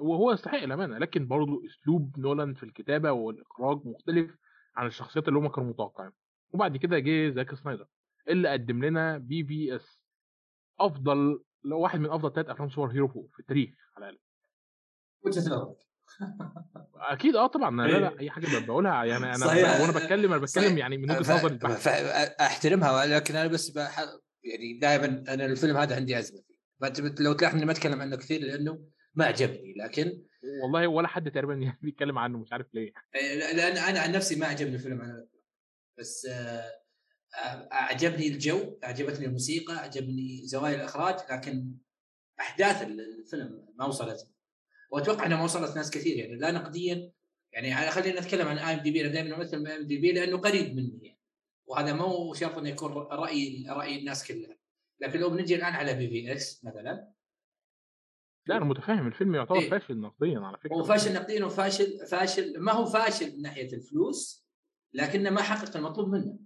S2: وهو يستحق الأمانة لكن برضه أسلوب نولان في الكتابة والإخراج مختلف عن الشخصيات اللي هم كانوا متوقعين وبعد كده جه زاك سنايدر اللي قدم لنا BvS أفضل لو واحد من أفضل ثلاث أفلام سوبر هيرو في التاريخ على الأقل
S1: وجهه
S2: أكيد آه طبعا لا لا. أي حاجة بقولها يعني أنا
S1: صحيح.
S2: وأنا بتكلم
S1: أنا.
S2: بتكلم يعني من
S1: وجهة
S2: نظري
S1: أحترمها لكن أنا بس بح... يعني دائما أنا الفيلم هذا عندي ازمه فيه لو تلاحظ اني ما أتكلم عنه كثير لأنه ما عجبني لكن
S2: والله ولا حد تقريبا بيتكلم عنه مش عارف ليه
S1: آه، لأن أنا عن نفسي ما عجبني الفيلم على. بس آه، أعجبني الجو أعجبتني الموسيقى أعجبني زوايا الإخراج لكن أحداث الفيلم ما وصلت وأتوقع إنها ما وصلت ناس كثير يعني لا نقديا يعني خلينا نتكلم عن IMDb أنا دائما أمثل IMDb لأنه قريب مني يعني. وهذا مو شرط إنه يكون رأي رأي الناس كلها. لكن لو بنجي الآن على BvS مثلا.
S2: لا أنا متفاهم الفيلم يعتبر
S1: إيه.
S2: فاشل نقديا على فكرة.
S1: هو فاشل نقديا وفاشل فاشل ما هو فاشل من ناحية الفلوس لكنه ما حقق المطلوب منه.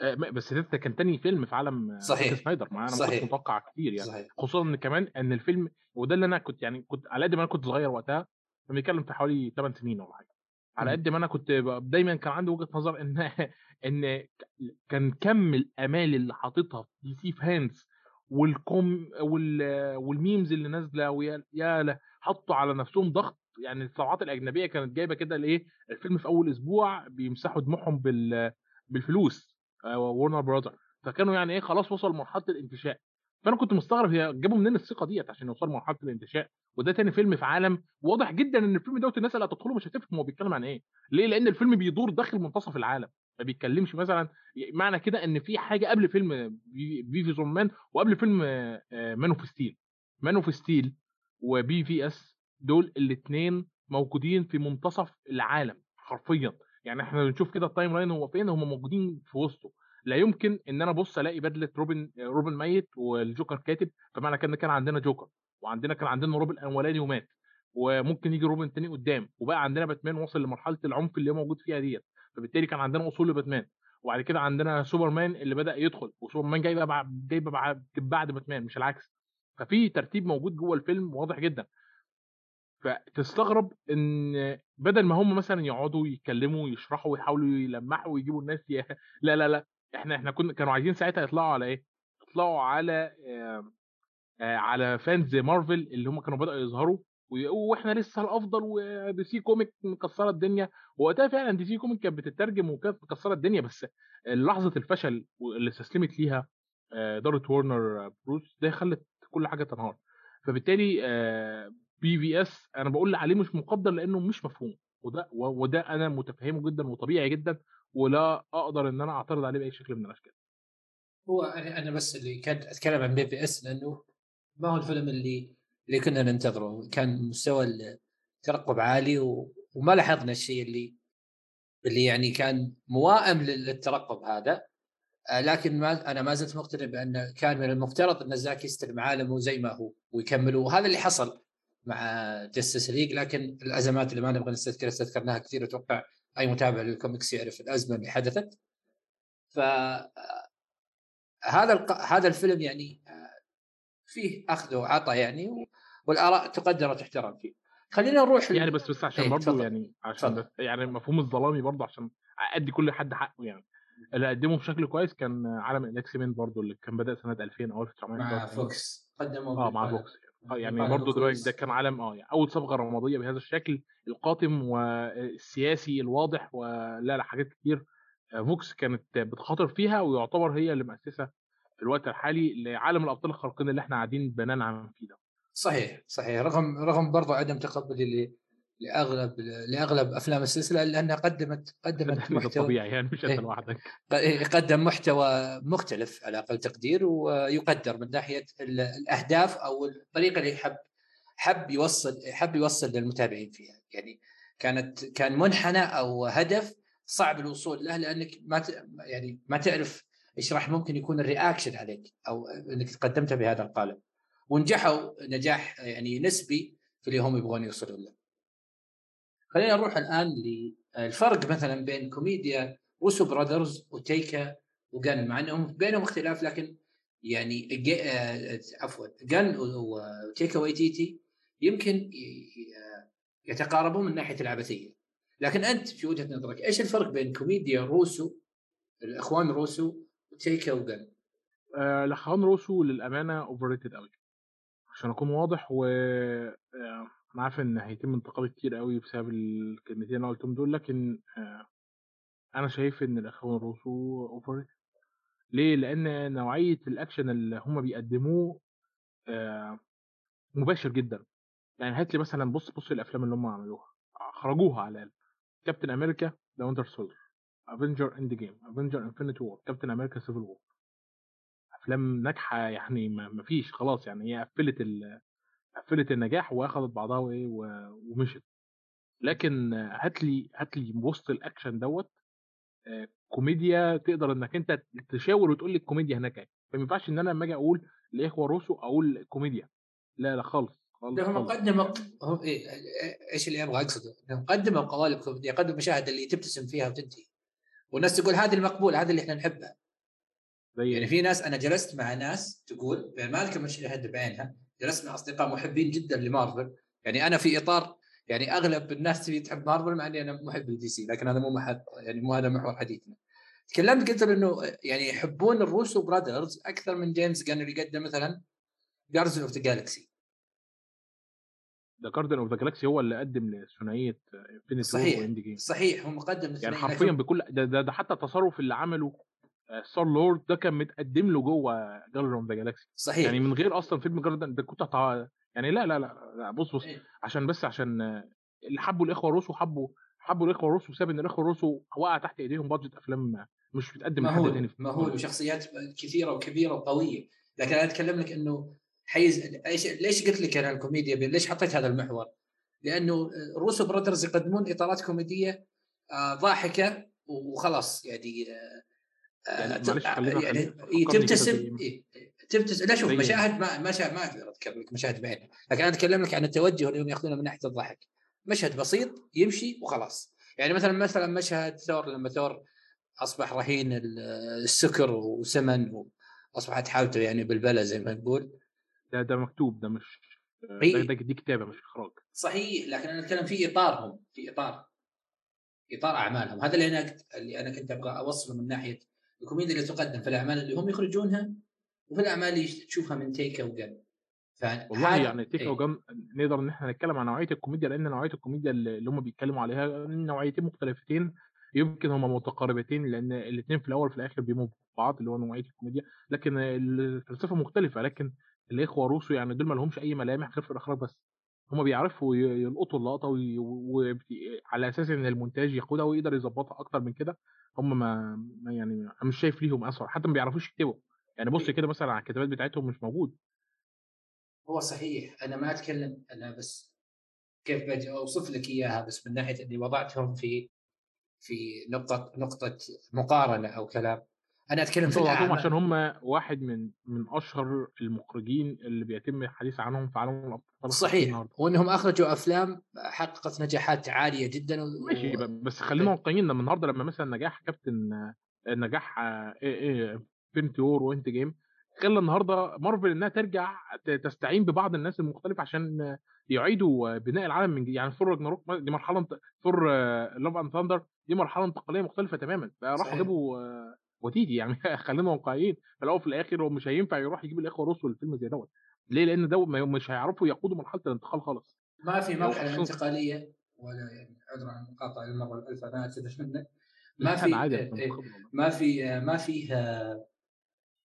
S2: آه، بس ده كان تاني فيلم في عالم
S1: صحيح.
S2: سنايدر ما أنا ما
S1: صحيح.
S2: كنتش متوقع كتير يعني.
S1: صحيح.
S2: خصوصا إن كمان إن الفيلم وده اللي أنا كنت يعني كنت على قد ما أنا كنت صغير وقتها بنتكلم في حوالي 8 سنين ولا حاجة. على. قد ما أنا كنت دايما كان عندي وجهة نظر إن إن كان كم الآمال اللي حاططها في DC fans والكوم وال والميمز اللي نازلة ويا يا حطوا على نفسهم ضغط. يعني الطبعات الأجنبية كانت جايبة كده الايه الفيلم في أول أسبوع بيمسحوا دموعهم بال بالفلوس. ورنر براذر فكانوا يعني إيه خلاص وصل لمرحلة الانتشاء. فأنا كنت مستغرب هي جابوا منين الثقة ديت عشان يوصلوا لمرحلة الانتشاء وده تاني فيلم في عالم واضح جدا إن الفيلم دوت الناس اللي هتدخله مش هتفهم هو بيتكلم عن إيه. ليه؟ لأن الفيلم بيدور داخل منتصف العالم ما بيتكلمش مثلا معنى كده إن في حاجة قبل فيلم BvS و Man وقبل فيلم Man of Steel. Man of Steel و BvS دول الاثنين موجودين في منتصف العالم حرفيا. يعني إحنا بنشوف كده ال timeline هو فين؟ هم موجودين في وسطه. لا يمكن إن أنا أبص ألاقي بدلة روبن روبن ميت والجوكر كاتب فمعنى كده كان عندنا جوكر وعندنا كان عندنا روبن الاولاني ومات وممكن يجي روبن تاني قدام وبقى عندنا باتمان وصل لمرحلة العنف اللي هو موجود فيها ديت فبالتالي كان عندنا اصول لباتمان وبعد كده عندنا سوبرمان اللي بدأ يدخل وسوبرمان جاي بقى جاي بعد بعد باتمان مش العكس ففي ترتيب موجود جوه الفيلم واضح جدا فتستغرب إن بدل ما هم مثلا يقعدوا يتكلموا ويشرحوا ويحاولوا يلمحوا ويجيبوا الناس. لا لا لا إحنا إحنا كنا كانوا عايزين ساعتها يطلعوا على إيه؟ يطلعوا على آه آه على فانز مارفل اللي هم كانوا بدأوا يظهروا وإحنا لسه الأفضل و DC Comics مكسرة الدنيا. وقتها فعلا DC Comics كانت بتترجم وكانت مكسرة الدنيا بس لحظة الفشل اللي استسلمت ليها إدارة ورنر بروس ده خلت كل حاجة تنهار. فبالتالي BvS أنا بقول عليه مش مقدر لأنه مش مفهوم. وده وده أنا متفهمه جدا وطبيعي جدا. ولا أقدر إن أنا أعترض عليه بأي شكل من الأشكال.
S1: هو أنا أنا بس اللي كنت أتكلم عن BvS لأنه ما هو الفيلم اللي اللي كنا ننتظره. كان مستوى الترقب عالي و... وما لاحظنا الشيء اللي اللي يعني كان موائم للترقب هذا. لكن ما أنا ما زلت مقتنع بان كان من المفترض أن زاك يستلم عالمه زي ما هو ويكمله. وهذا اللي حصل مع Justice League لكن الأزمات اللي ما نبغى نستذكرها استذكرناها كثير أتوقع. أي متابع للكوميكس يعرف الأزمة اللي حدثت. ف هذا الق... هذا الفيلم يعني فيه أخذ وعطى يعني والآراء تقدر وتحترم فيه. خلينا نروح
S2: يعني بس بس عشان برضه يعني عشان بس يعني مفهوم الظلامي برضه عشان أدي كل حد حقه يعني. اللي قدمه بشكل كويس كان عالم ال X-Men برضه اللي كان بدأ سنة 2000 أو 1900
S1: مع فوكس.
S2: قدموا آه مع فوكس. آه يعني برضه دلوقتي ده كان عالم آه يعني أول صبغه رمادية بهذا الشكل القاتم والسياسي الواضح ولا لا حاجات كتير فوكس كانت بتخاطر فيها ويعتبر هي اللي مؤسسة في الوقت الحالي لعالم الأبطال الخارقين اللي إحنا قاعدين بننعم فيه ده.
S1: صحيح صحيح. رغم رغم برضه عدم تقبلي لأغلب لأغلب أفلام السلسلة لأنها قدمت قدمت
S2: محتوى طبيعي يعني مش أنت لوحدك.
S1: قدم محتوى مختلف على أقل تقدير ويقدر من ناحية الأهداف أو الطريقة اللي حب حب يوصل حب يوصل للمتابعين فيها. يعني كانت كان منحنى أو هدف صعب الوصول له لأنك ما يعني ما تعرف إيش راح ممكن يكون ال reaction عليك أو إنك قدمته بهذا القالب. ونجحوا نجاح يعني نسبي في اللي هم يبغون يوصلون له. خلينا نروح الآن للفرق مثلا بين كوميديا Russo Brothers وتيكا وجن مع إنهم بينهم اختلاف لكن يعني عفوا جن وتيكا ويتيتي يمكن يتقاربون من ناحية العبثية لكن أنت في وجهة نظرك إيش الفرق بين كوميديا روسو الأخوان روسو وتيكا وجن؟
S2: آه الأخوان روسو للأمانة overrated قوي عشان أكون واضح و أنا عارف إن هيتم انتقادي كتير قوي بسبب الكلمتين اللي قلتهم دول لكن أنا شايف إن الاخوان روسو over. ليه؟ لأن نوعية الاكشن اللي هم بيقدموه مباشر جدا. يعني هات لي مثلا بص بص الأفلام اللي هم عملوها. اخرجوها على الأقل. Captain America The Winter Soldier Avengers Endgame Avengers Infinity War Captain America Civil War أفلام ناجحة يعني ما فيش خلاص يعني هي قفلت قفلت النجاح واخدت بعضها وايه ومشت لكن هات لي هات لي وسط الأكشن دوت كوميديا تقدر إنك أنت تشاور وتقول لي الكوميديا هناك إيه. فما ينفعش إن أنا لما آجي أقول الاخوه روسو أقول كوميديا. لا لا خالص خالص
S1: هم قدموا إيه؟ إيش اللي أبغى أقصده؟ انهم قدموا قوالب كوميديا قدموا مشاهد اللي تبتسم فيها وتنتهي. والناس تقول هذه المقبول هذا اللي إحنا نحبها. يعني في ناس أنا جلست مع ناس تقول ما أذكر مشاهد بعينها جلست مع أصدقاء محبين جدا لمارفل. يعني أنا في إطار يعني أغلب الناس تبي تحب مارفل مع إني أنا محب لدي سي لكن هذا مو محل يعني مو هذا محور حديثنا. تكلمت قلت إنه يعني يحبون الروسو Brothers أكثر من جيمس جن اللي قدم مثلا Guardians of the Galaxy
S2: ده Guardians of the Galaxy هو اللي قدم لثنائية Infinity
S1: صحيح
S2: و Endgame.
S1: صحيح هو مقدم
S2: يعني حرفيا بكل ده, ده, ده حتى التصرف اللي عمله ستار لورد ده كان متقدم له جوه Guardians of the Galaxy
S1: صحيح
S2: يعني من غير أصلا فيلم Guardians ده كنت هتع... يعني لا لا لا, لا بص بص
S1: إيه.
S2: عشان بس عشان اللي حبوا الإخوة الروسو حبوا حبوا الإخوة الروسو بسبب إن الإخوة الروسو وقع تحت إيديهم بادجت أفلام مش بتقدم لحد تاني
S1: مهول مهول وشخصيات كثيرة وكبيرة وقوية لكن أنا أتكلم لك إنه حيز إيش ليش قلت لك أنا الكوميديا ليش حطيت هذا المحور؟ لأنه روسو برادرز يقدمون إطارات كوميدية آه، ضاحكة وخلاص يعني آه، آه،
S2: يعني خلينا-
S1: يعني إيه، تبتسم إيه، تبتسم لا شوف مشاهد ما ما ما أقدر أذكر لك مشاهد بعينها لكن أنا أتكلم لك عن التوجه اللي هم يأخذونه من ناحية الضحك. مشهد بسيط يمشي وخلاص. يعني مثلا مثلا مشهد ثور لما ثور أصبح رهين ال- السكر وسمن واصبحت حالته يعني بالبلا زي ما نقول.
S2: ده ده مكتوب ده مش ده دي كتابة مش إخراج.
S1: صحيح لكن أنا أتكلم في إطارهم في إطار إطار أعمالهم. هذا اللي أنا اللي أنا كنت أبغى أوصله من ناحية الكوميديا اللي تقدم في الاعمال اللي هم يخرجونها وفي الأعمال اللي تشوفها من تيكا وقن
S2: والله يعني تيكا
S1: إيه.
S2: وجن نقدر إن إحنا نتكلم عن نوعية الكوميديا لأن نوعية الكوميديا اللي اللي هم بيتكلموا عليها نوعيتين مختلفتين. يمكن هما متقاربتين لأن الاثنين في الأول وفي الآخر بيموا بعض اللي هو نوعية الكوميديا. لكن الفلسفة مختلفة لكن الإخوة روسو يعني دول ما لهمش أي ملامح غير في الإخراج بس. هما بيعرفوا يلقطوا اللقطة وعلى أساس إن المونتاج ياخدها ويقدر يظبطها أكتر من كده هم ما ما يعني أنا مش شايف ليهم أثر حتى ما بيعرفوش يكتبوا. يعني بص كده مثلا على الكتابات بتاعتهم مش موجود.
S1: هو صحيح أنا ما أتكلم أنا بس كيف بدي أوصف لك إياها بس من ناحية إني وضعتهم في في نقطه نقطة مقارنة أو كلام. أنا أتكلم في
S2: طبعا
S1: الأعمال.
S2: عشان هم واحد من من أشهر المخرجين اللي بيتم الحديث عنهم في عالم الابطال
S1: صحيح وإنهم أخرجوا أفلام حققت نجاحات عالية جدا و...
S2: ماشي بس خلينا واقعيين لما النهارده لما مثلا نجاح كابتن نجاح Infinity War و Endgame خلى النهارده مارفل إنها ترجع تستعين ببعض الناس المختلفة عشان يعيدوا بناء العالم من جديد يعني ثور راجناروك دي مرحلة ثور Love and Thunder دي مرحلة انتقالية مختلفة تماما راحوا
S1: صحيح.
S2: جابوا آه، وتيجي يعني خلينا واقعيين في الأول وفي الآخر هو مش هينفع يروح يجيب الاخوه روسو للفيلم زي دوت ليه؟ لأن ما- مش هيعرفوا يقودوا مرحلة الانتقال خالص
S1: ما في مرحله
S2: شوف.
S1: انتقالية ولا يعني عذرا عن المقاطعه المرة الالف أنا اعتذر منك ما في إيه،. ما في ما فيه آه،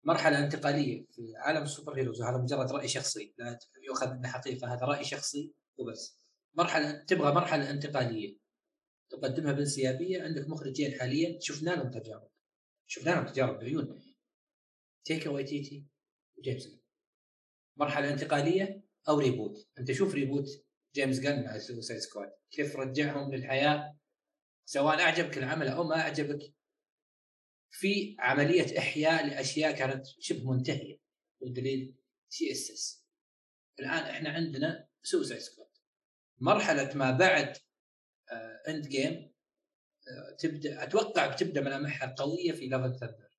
S1: مرحلة انتقالية في عالم ال superheroes وهذا مجرد رأي شخصي لا يؤخذ انه حقيقه هذا رأي شخصي وبس مرحلة تبغى مرحلة انتقالية تقدمها بانسيابية عندك مخرجين حاليا شفنا لهم تجارب شفنا لهم تجارب بعيوننا تيكا وايتيتي وجيمس مرحلة انتقالية أو reboot أنت شوف reboot جيمس جن مع Suicide Squad كيف رجعهم للحياة؟ سواء أعجبك العمل أو ما أعجبك. في عملية إحياء لأشياء كانت شبه منتهية. والدليل TSS الآن إحنا عندنا Suicide Squad مرحلة ما بعد Endgame آه تبدأ أتوقع بتبدأ ملامحها قويه في Love and Thunder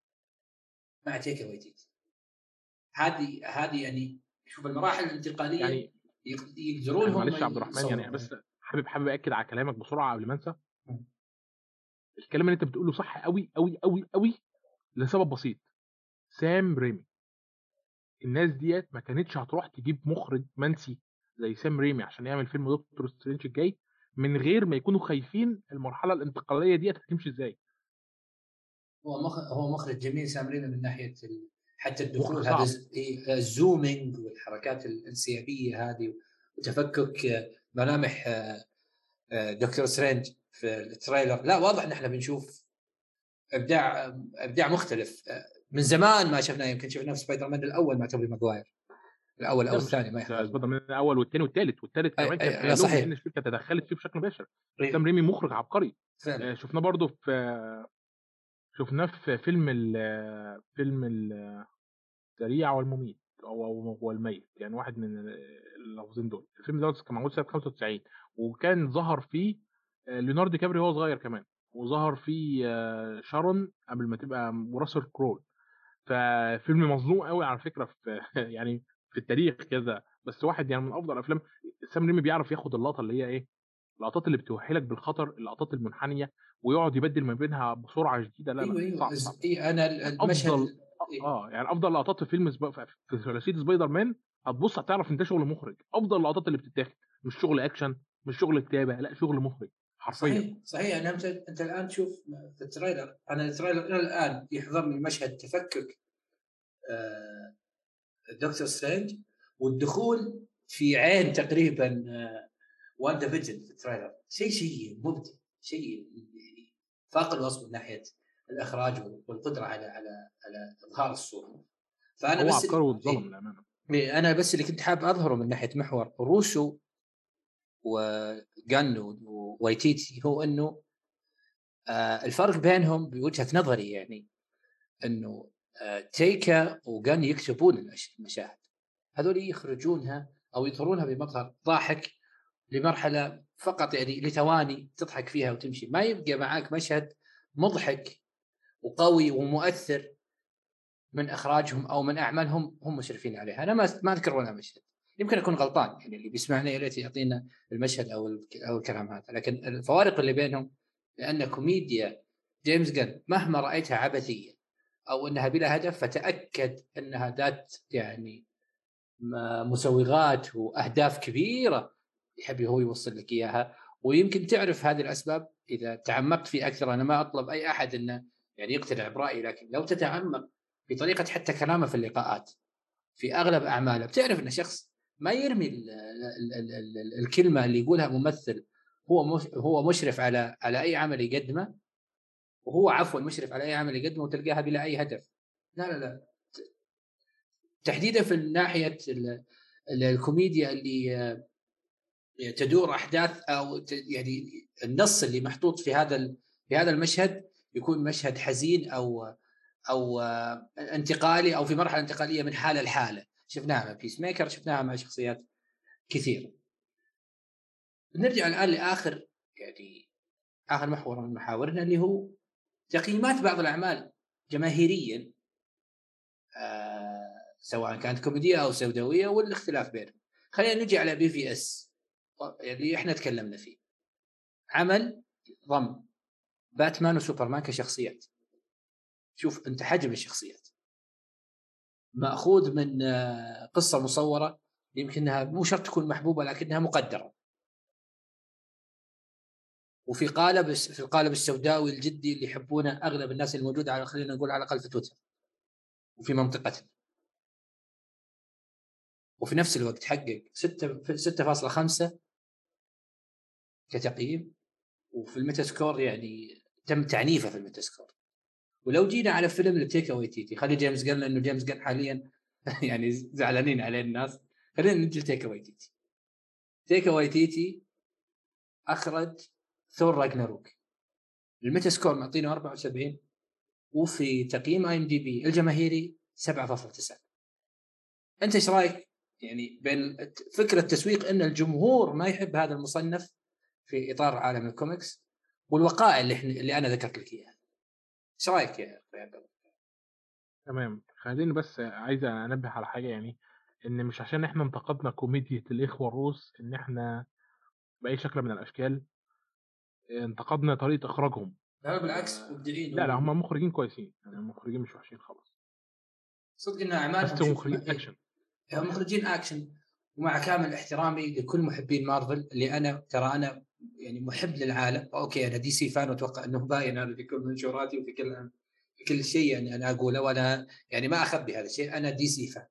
S1: مع تيكا وايتيتي. هذه هذه يعني شوف المراحل الانتقالية
S2: يعني
S1: يق- يقدرون
S2: يعني
S1: هم
S2: معلش عبد الرحمن يعني. بس حابب حابب اكد على كلامك بسرعة قبل ما
S1: أنسى.
S2: الكلام اللي أنت بتقوله صح قوي قوي قوي قوي لسبب بسيط. سام ريمي. الناس ديت ما كانتش هتروح تجيب مخرج منسي زي سام ريمي عشان يعمل فيلم دكتور سترينج الجاي. من غير ما يكونوا خايفين المرحلة الانتقالية ديت هتمشي إزاي.
S1: هو مخ... هو مخرج جميل سام ريمي من ناحية ال... حتى الدخول هذا إيه، ال zooming والحركات الانسيابية هذه وتفكك آه، ملامح آه، آه، دكتور سترينج في ال trailer. لا واضح إن إحنا بنشوف إبداع إبداع مختلف آه، من زمان ما شفناه. يمكن شفناه في سبايدر مان الأول مع توبي ماجواير
S2: الأول أو
S1: الثاني ما يحتاج.
S2: مان الأول والثاني والثالث. والثالث كمان كان
S1: صحيح.
S2: لأن الشركة تدخلت فيه بشكل مباشر
S1: إيه،
S2: سام ريمي مخرج عبقري. آه، شفناه برضو في شفناه في فيلم ال فيلم ال- السريع والمميت أو هو الميت يعني واحد من اللفظين دول. الفيلم دوت كان معمول سنة 95 وكان ظهر فيه آه، ليوناردو دي كابريو وهو صغير كمان وظهر فيه آه، شارون قبل ما تبقى وراسل كرو. ففيلم مظلوم قوي على فكرة في يعني في التاريخ كده بس واحد يعني من أفضل افلام سام ريمي بيعرف ياخد اللقطة اللي هي إيه؟ اللقطات اللي بتوحي لك بالخطر اللقطات المنحنية ويقعد يبدل ما بينها بسرعة شديده لا لا
S1: أيوه
S2: صعب صعب.
S1: إيه أنا ال- المشهد
S2: أفضل آه يعني أفضل لقطات في فيلم سب... في ثلاثية سبايدر مان هتبص هتعرف إن ده شغل مخرج. أفضل اللقطات اللي بتتاخد مش شغل أكشن مش شغل كتابة لا شغل مخرج حرفيا.
S1: صحيح صحيح. أنا أنت أنت الآن تشوف في ال trailer. أنا ال trailer إلى الآن يحضرني مشهد تفكك آه، دكتور سترينج والدخول في عين تقريبا آه، واندا فيجن في ال trailer. شيء شيء مبدع شيء فاق الوصف من ناحية الإخراج والقدرة على على على إظهار الصورة.
S2: فأنا هو بس والظلم للأمانة.
S1: إيه، أنا بس اللي كنت حاب أظهره من ناحية محور روسو وجن ووايتيتي هو إنه آه الفرق بينهم بوجهة نظري يعني إنه تيكا وجن يكتبون المشاهد. هذول يخرجونها أو يظهرونها بمظهر ضاحك لمرحلة فقط يعني لثواني تضحك فيها وتمشي. ما يبقى معاك مشهد مضحك وقوي ومؤثر من إخراجهم أو من أعمالهم هم مشرفين عليها. أنا ما ما أذكر ولا مشهد. يمكن أكون غلطان يعني اللي بيسمعنا يا ريت يعطينا المشهد أو أو الكلام هذا. لكن الفوارق اللي بينهم لأن كوميديا جيمس جن مهما رأيتها عبثية أو أنها بلا هدف فتأكد أنها ذات يعني مسوغات وأهداف كبيرة يحب هو يوصل لك إياها. ويمكن تعرف هذه الأسباب إذا تعمقت في أكثر. أنا ما أطلب أي أحد إنه يعني يقتنع برأيي لكن لو تتعمق في طريقه حتى كلامه في اللقاءات في أغلب أعماله بتعرف انه شخص ما يرمي ال ال ال ال الكلمة اللي يقولها ممثل هو هو مشرف على على أي عمل يقدمه وهو عفوا مشرف على أي عمل يقدمه وتلقاها بلا أي هدف. لا لا لا. تحديدا في ناحية الكوميديا اللي تدور أحداث أو يعني النص اللي محطوط في هذا في هذا المشهد يكون مشهد حزين أو أو انتقالي أو في مرحلة انتقالية من حالة لحالة. شفناها مع بيس ميكر شفناها مع شخصيات كثيره نرجع الآن لآخر يعني آخر محور من محاورنا اللي هو تقييمات بعض الأعمال جماهيريا آه سواء كانت كوميدية أو سوداوية والاختلاف بينهم. خلينا نجي على بي في اس اللي إحنا تكلمنا فيه. عمل ضم. باتمان وسوبرمان كشخصيات. شوف أنت حجم الشخصيات. مأخوذ من آه، قصة مصورة يمكنها مو شرط تكون محبوبة لكنها مقدرة. وفي قالب في القالب السوداوي الجدي اللي يحبونه أغلب الناس الموجوده على خلينا نقول على الأقل في تويتر. وفي منطقتنا وفي نفس الوقت حقق 6 6.5 كتقييم. وفي ال Metascore يعني تم تعنيفه في ال Metascore ولو جينا على فيلم لتيكا وايتيتي خلي جيمس جن لأنه جيمس جن حاليا يعني زعلانين عليه الناس. خلينا نجي لتيكا وايتيتي تيكا وايتيتي أخرج ثور راجناروك. ال Metascore معطينه 74 وفي تقييم IMDb الجماهيري 7.9 أنت إيش رأيك؟ يعني بين فكرة تسويق إن الجمهور ما يحب هذا المصنف في إطار عالم الكوميكس والوقائع اللي إحنا اللي أنا ذكرت لك إياها. إيش رأيك يا عبد
S2: تمام. خليني بس عايز أنبه على حاجة يعني إن مش عشان إحنا انتقدنا كوميديا الإخوة الروس إن إحنا بأي شكل من الأشكال انتقدنا طريقة إخراجهم.
S1: لا بالعكس مبدعين.
S2: لا لا هم مخرجين كويسين. يعني المخرجين مش وحشين خالص
S1: صدق ان أعمالهم
S2: بس مخرجين اكشن
S1: مخرجين اكشن ومع كامل احترامي لكل محبين مارفل اللي أنا ترى أنا يعني محب للعالم. okay أنا دي سي fan وأتوقع إنه باين هذا في كل منشوراتي وفي كل في كل شيء يعني أنا أقوله. وأنا يعني ما أخبي هذا الشيء أنا دي سي fan.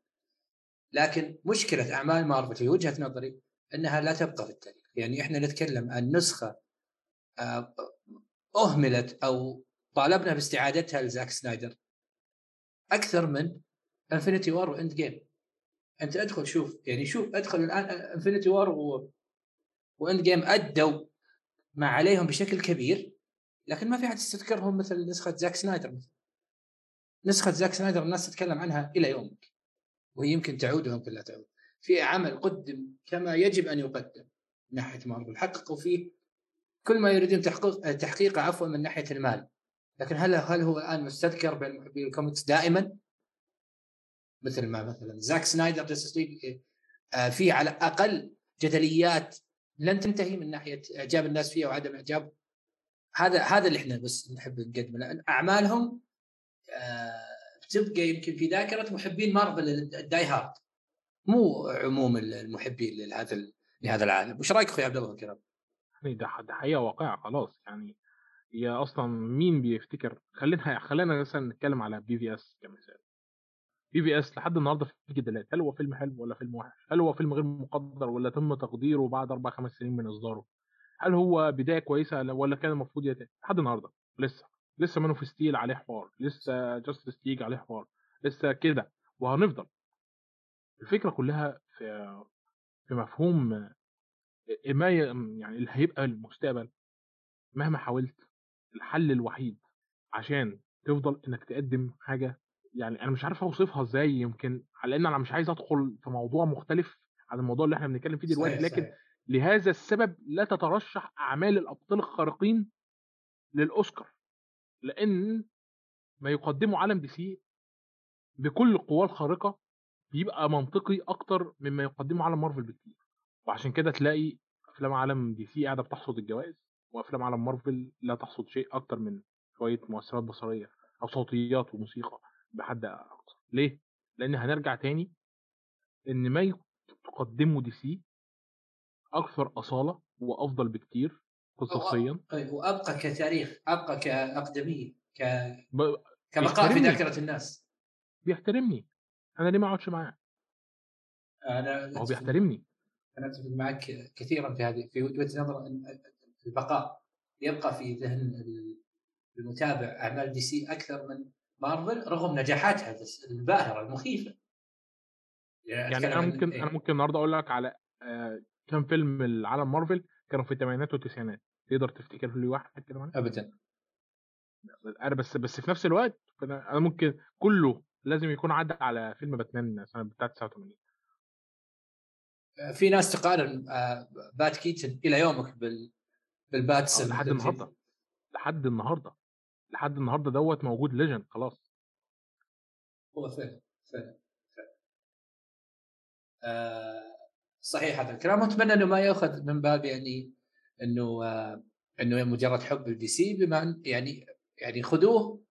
S1: لكن مشكلة أعمال مارفل في وجهة نظري إنها لا تبقى في التاريخ. يعني إحنا نتكلم عن نسخة أهملت أو طالبنا باستعادتها لزاك سنايدر. أكثر من Infinity War و Endgame أنت أدخل شوف يعني شوف أدخل الآن Infinity War و... و Endgame أدوا ما عليهم بشكل كبير لكن ما في أحد يستذكرهم مثل نسخة زاك سنايدر. مثل. نسخة زاك سنايدر الناس تتكلم عنها إلى يومك وهي يمكن تعود ويمكن لا تعود. في عمل قدم كما يجب أن يقدم من ناحية مارفل. حققوا فيه كل ما يريدون تحقيق تحقيقه عفوا من ناحية المال. لكن هل هل هو الآن مستذكر بين محبي الكوميكس دائما؟ مثل ما مثلا زاك سنايدر آه في على أقل جدليات لن تنتهي من ناحية إعجاب الناس فيها وعدم إعجاب. هذا هذا اللي إحنا بس نحب نقدمه. لأن أعمالهم آه تبقى يمكن في ذاكرة محبين مارفل ال die-hard. مو عموم المحبين لهذا لهذا العالم. وش رأيك أخوي عبد الله الكلام؟
S2: يعني ده ده حقيقة واقعة خلاص يعني هي أصلا مين بيفتكر خلينا خلينا مثلا نتكلم على BvS كمثال BvS لحد النهارده في جدالات هل هو فيلم حلو ولا فيلم وحش؟ هل هو فيلم غير مقدر ولا تم تقديره بعد أربع خمس سنين من إصداره؟ هل هو بداية كويسة ولا كان المفروض يتم؟ لحد النهارده لسه لسه Man of Steel عليه حوار لسه Justice League عليه حوار لسه كده وهنفضل الفكرة كلها في في مفهوم ما يعني اللي هيبقى المستقبل مهما حاولت الحل الوحيد عشان تفضل إنك تقدم حاجة يعني أنا مش عارف أوصفها إزاي يمكن على ان أنا مش عايز أدخل في موضوع مختلف عن الموضوع اللي إحنا بنتكلم فيه دلوقتي صحيح لكن صحيح. لهذا السبب لا تترشح أعمال الأبطال الخارقين للأوسكار لأن ما يقدمه عالم دي سي بكل القوى الخارقة بيبقى منطقي أكتر مما يقدمه عالم مارفل بكتير وعشان كده تلاقي أفلام عالم دي سي قاعدة بتحصد الجوائز وأفلام عالم مارفل لا تحصد شيء أكتر من شوية مؤثرات بصرية أو صوتيات وموسيقى بحد أقصى. ليه؟ لأن هنرجع تاني إن ما تقدمه دي سي أكثر أصالة وأفضل بكتير قصصيا.
S1: وأبقى كتاريخ أبقى كاقدميه ك ب... كبقاء في ذاكرة الناس.
S2: بيحترمني. أنا ليه ما أقعدش معاه؟ أنا هو بيحترمني.
S1: أنا أتفق معك كثيرا في هذه في وجهة نظر البقاء يبقى في ذهن المتابع أعمال دي سي أكثر من مارفل رغم نجاحاتها الباهرة المخيفة.
S2: يعني, يعني أنا ممكن إيه؟ أنا ممكن النهارده أقول لك على آه كم فيلم العالم مارفل كانوا في الثمانينات والتسعينات. تقدر تفتكر لي واحد كده
S1: ابدا.
S2: أنا بس بس في نفس الوقت أنا ممكن كله لازم يكون عدى على فيلم باتمان سنة بتاعت 89
S1: في ناس تقارن آه، باتمان كيتون إلى يومك بال بالباتس
S2: آه، لحد النهارده. لحد النهارده. لحد النهارده دوت موجود legend خلاص.
S1: هو فعلا فعلا آه صحيح هذا الكلام. اتمنى إنه ما يأخذ من باب يعني إنه آه إنه مجرد حب الدي سي بما يعني يعني خذوه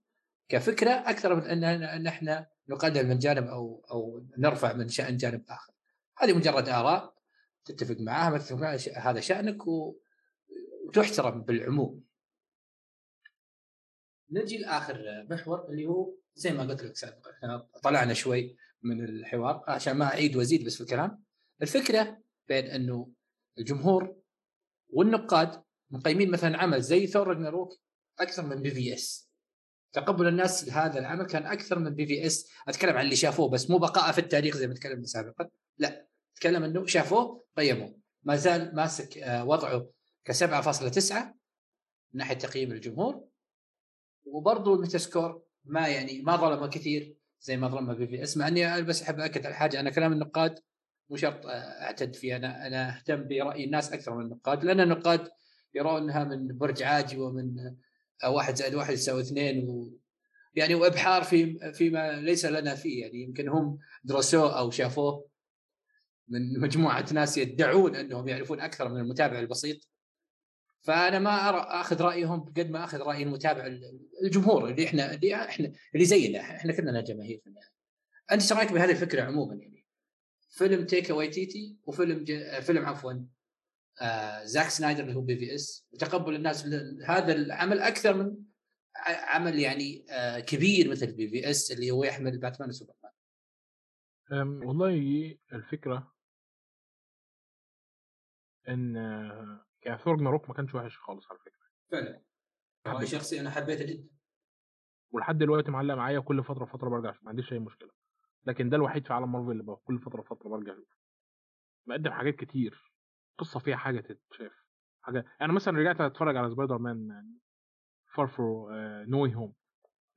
S1: كفكرة أكثر من ان إن إحنا نقدم من جانب أو أو نرفع من شأن جانب آخر. هذه مجرد آراء تتفق معها ما تتفق معها هذا شأنك وتحترم بالعموم. نجي لآخر محور اللي هو زي ما قلت لك سابقا إحنا طلعنا شوي من الحوار عشان ما أعيد وأزيد بس في الكلام. الفكرة بين إنه الجمهور والنقاد مقيمين مثلا عمل زي Thor Ragnarok أكثر من BvS تقبل الناس لهذا العمل كان أكثر من BvS. أتكلم عن اللي شافوه بس مو بقاء في التاريخ زي ما تكلمنا سابقا. لا أتكلم إنه شافوه قيموه. ما زال ماسك آه، وضعه ك 7.9 من ناحية تقييم الجمهور. وبرضه ال Metascore ما يعني ما ظلمه كثير زي ما ظلمه BvS. مع إني بس أحب اكد على حاجة أنا كلام النقاد مو شرط آه، أعتد فيه. أنا أنا أهتم برأي الناس أكثر من النقاد لأن النقاد يرونها من برج عاجي ومن واحد زائد واحد يساوي اثنين و يعني وابحار في فيما ليس لنا فيه يعني يمكن هم درسوه أو شافوه من مجموعة ناس يدعون أنهم يعرفون أكثر من المتابع البسيط فأنا ما ارى أخذ رأيهم قد ما أخذ رأي المتابع الجمهور اللي إحنا اللي إحنا اللي زينا إحنا كلنا جماهير في النهايه. أنت إيش رأيك بهذه الفكرة عموما يعني؟ فيلم تيكا وايتيتي وفيلم فيلم عفوا آه زاك سنايدر اللي هو BvS. وتقبل الناس هذا العمل أكثر من عمل يعني آه كبير مثل BvS اللي هو يحمل باتمان وسوبرمان.
S2: والله الفكرة إن يعني Thor Ragnarok ما كانش وحش خالص على فكرة.
S1: فعلا. رايي شخصي أنا حبيته جدا.
S2: ولحد دلوقتي معلق معايا كل فترة فتره برجع ما عنديش أي مشكلة. لكن ده الوحيد في عالم مارفل اللي كل فترة فتره برجع أشوفه. مقدم حاجات كتير. قصة فيها حاجة تتشاف. حاجة يعني مثلا رجعت أتفرج على سبايدر مان Far From Home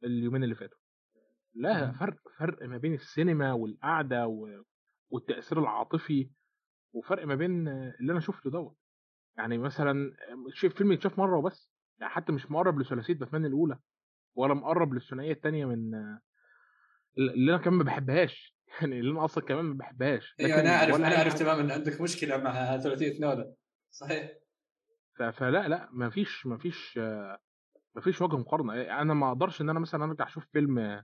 S2: اليومين اللي فاتوا. لا فرق فرق ما بين السينما والقعدة والتأثير العاطفي وفرق ما بين اللي أنا شفته دوت. يعني مثلا شوف فيلم يتشاف مرة وبس. يعني حتى مش مقرب لثلاثية باتمان الأولى ولا مقرب للثنائية الثانية من اللي أنا كمان ما بحبهاش. يعني اللي أنا أصلا كمان ما بحبهاش.
S1: أيوه أنا أعرف أنا أعرف تماما إن عندك مشكلة مع ثلاثية نولان صحيح.
S2: فلا لا ما فيش ما فيش ما فيش وجه مقارنة. أنا ما أقدرش إن أنا مثلا أرجع أشوف فيلم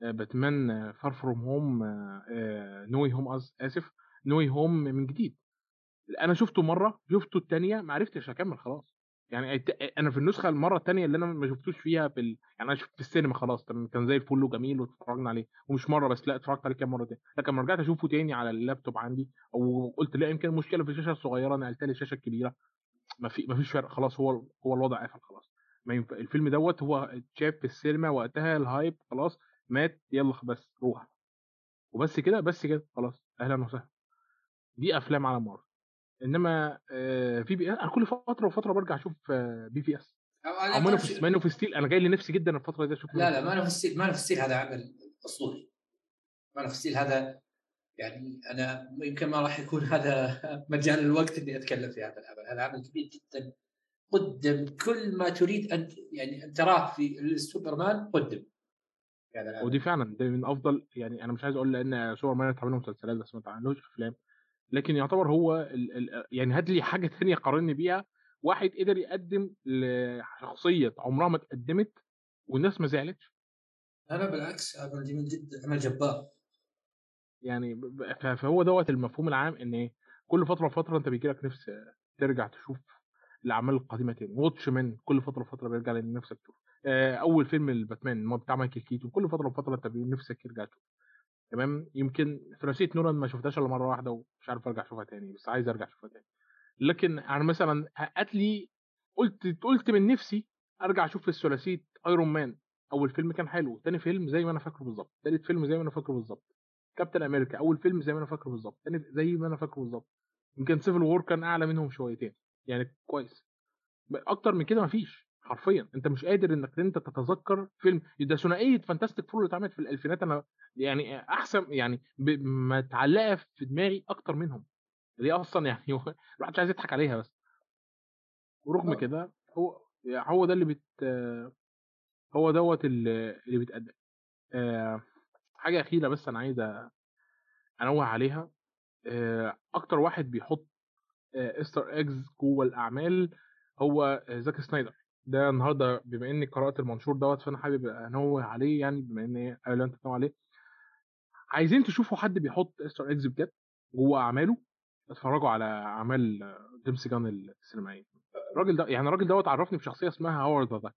S2: باتمان Far From Home No Way Home آسف No Way Home من جديد. أنا شفته مرة شفته الثانية ما عرفتش أكمل خلاص. يعني أنا في النسخة المرة الثانية اللي أنا ما شفتوش فيها في ال... يعني أنا شفت في السينما خلاص كان زي الفل وجميل واتفرجنا عليه ومش مرة بس لأ اتفرجت عليه كام مرة تاني لكن لما رجعت أشوفه تاني على اللابتوب عندي أو قلت لا يمكن مشكله في الشاشة الصغيرة نقلت لي الشاشة الكبيرة ما في ما فيش فرق خلاص هو هو الوضع قفل خلاص. ما ينفع الفيلم دوت هو اتشاف في السينما وقتها ال hype خلاص مات يلا بس روح. وبس كده بس كده خلاص أهلا وسهلا. دي أفلام عالم مارفل إنما آه، في بي أنا كل فترة وفترة برجع أشوف آه، BVS أو Man of Man of Steel أنا جاي لي نفسي جدا الفترة دي أشوف
S1: لا لا Man of Steel Man of Steel هذا عمل أسطوري. Man of Steel هذا يعني أنا يمكن ما راح يكون هذا مجال الوقت إني أتكلم في هذا العمل. هذا عمل كبير جدا قدم كل ما تريد أن يعني أن تراه في السوبرمان قدم. العمل
S2: ودي فعلا ده من أفضل يعني أنا مش عايز أقول لأن سوبر مان اتعمل مسلسلات بس ما اتعملوش أفلام. لكن يعتبر هو ال ال يعني هات لي حاجة ثانية قارني بيها. واحد قدر يقدم لشخصية عمرها ما اتقدمت والناس ما زعلتش.
S1: لا بالعكس عمل جميل جدا عمل جبار.
S2: يعني فهو دوت المفهوم العام إن إيه، كل فترة وفترة أنت بيجي لك نفس ترجع تشوف الأعمال القديمة تاني. Watchmen كل فترة وفترة بيرجع لأن نفسك تشوف. آه، أول فيلم الباتمان بتاع مايكل كيتون كل فترة وفترة أنت نفسك يرجع تشوف. تمام؟ يمكن ثلاثية نولان ما شفتهاش إلا مرة واحدة ومش عارف أرجع أشوفها تاني بس عايز أرجع أشوفها تاني. لكن أنا مثلا هات لي قلت قلت من نفسي أرجع أشوف الثلاثية Iron Man أول فيلم كان حلو تاني فيلم زي ما أنا فاكره بالظبط تالت فيلم زي ما أنا فاكره بالظبط. كابتن أمريكا أول فيلم زي ما أنا فاكره بالظبط تاني زي ما أنا فاكره بالظبط. يمكن Civil War كان أعلى منهم شويتين يعني كويس. أكتر من كده مفيش. حرفيا. أنت مش قادر إنك أنت تتذكر فيلم. ده ثنائية Fantastic Four اللي اتعملت في الألفينات. أنا يعني أحسن يعني متعلقة في دماغي أكتر منهم. دي أصلا يعني الواحد مش عايز يضحك عليها بس. ورغم
S1: آه.
S2: كده هو يعني هو ده اللي بت هو دوت اللي بيتقدم. آه، حاجة أخيرة بس أنا عايز أنوه عليها. آه، أكتر واحد بيحط Easter eggs جوه الأعمال هو زاك سنايدر. ده النهارده بما إني قرأت المنشور دوت فأنا حابب أنوه عليه يعني بما إن قالوا أنت تنوه عليه. عايزين تشوفوا حد بيحط Easter eggs بجد جوه أعماله اتفرجوا على أعمال آه، جيمس جان السينمائية. الراجل ده يعني الراجل دوت عرفني بشخصية اسمها هاورد the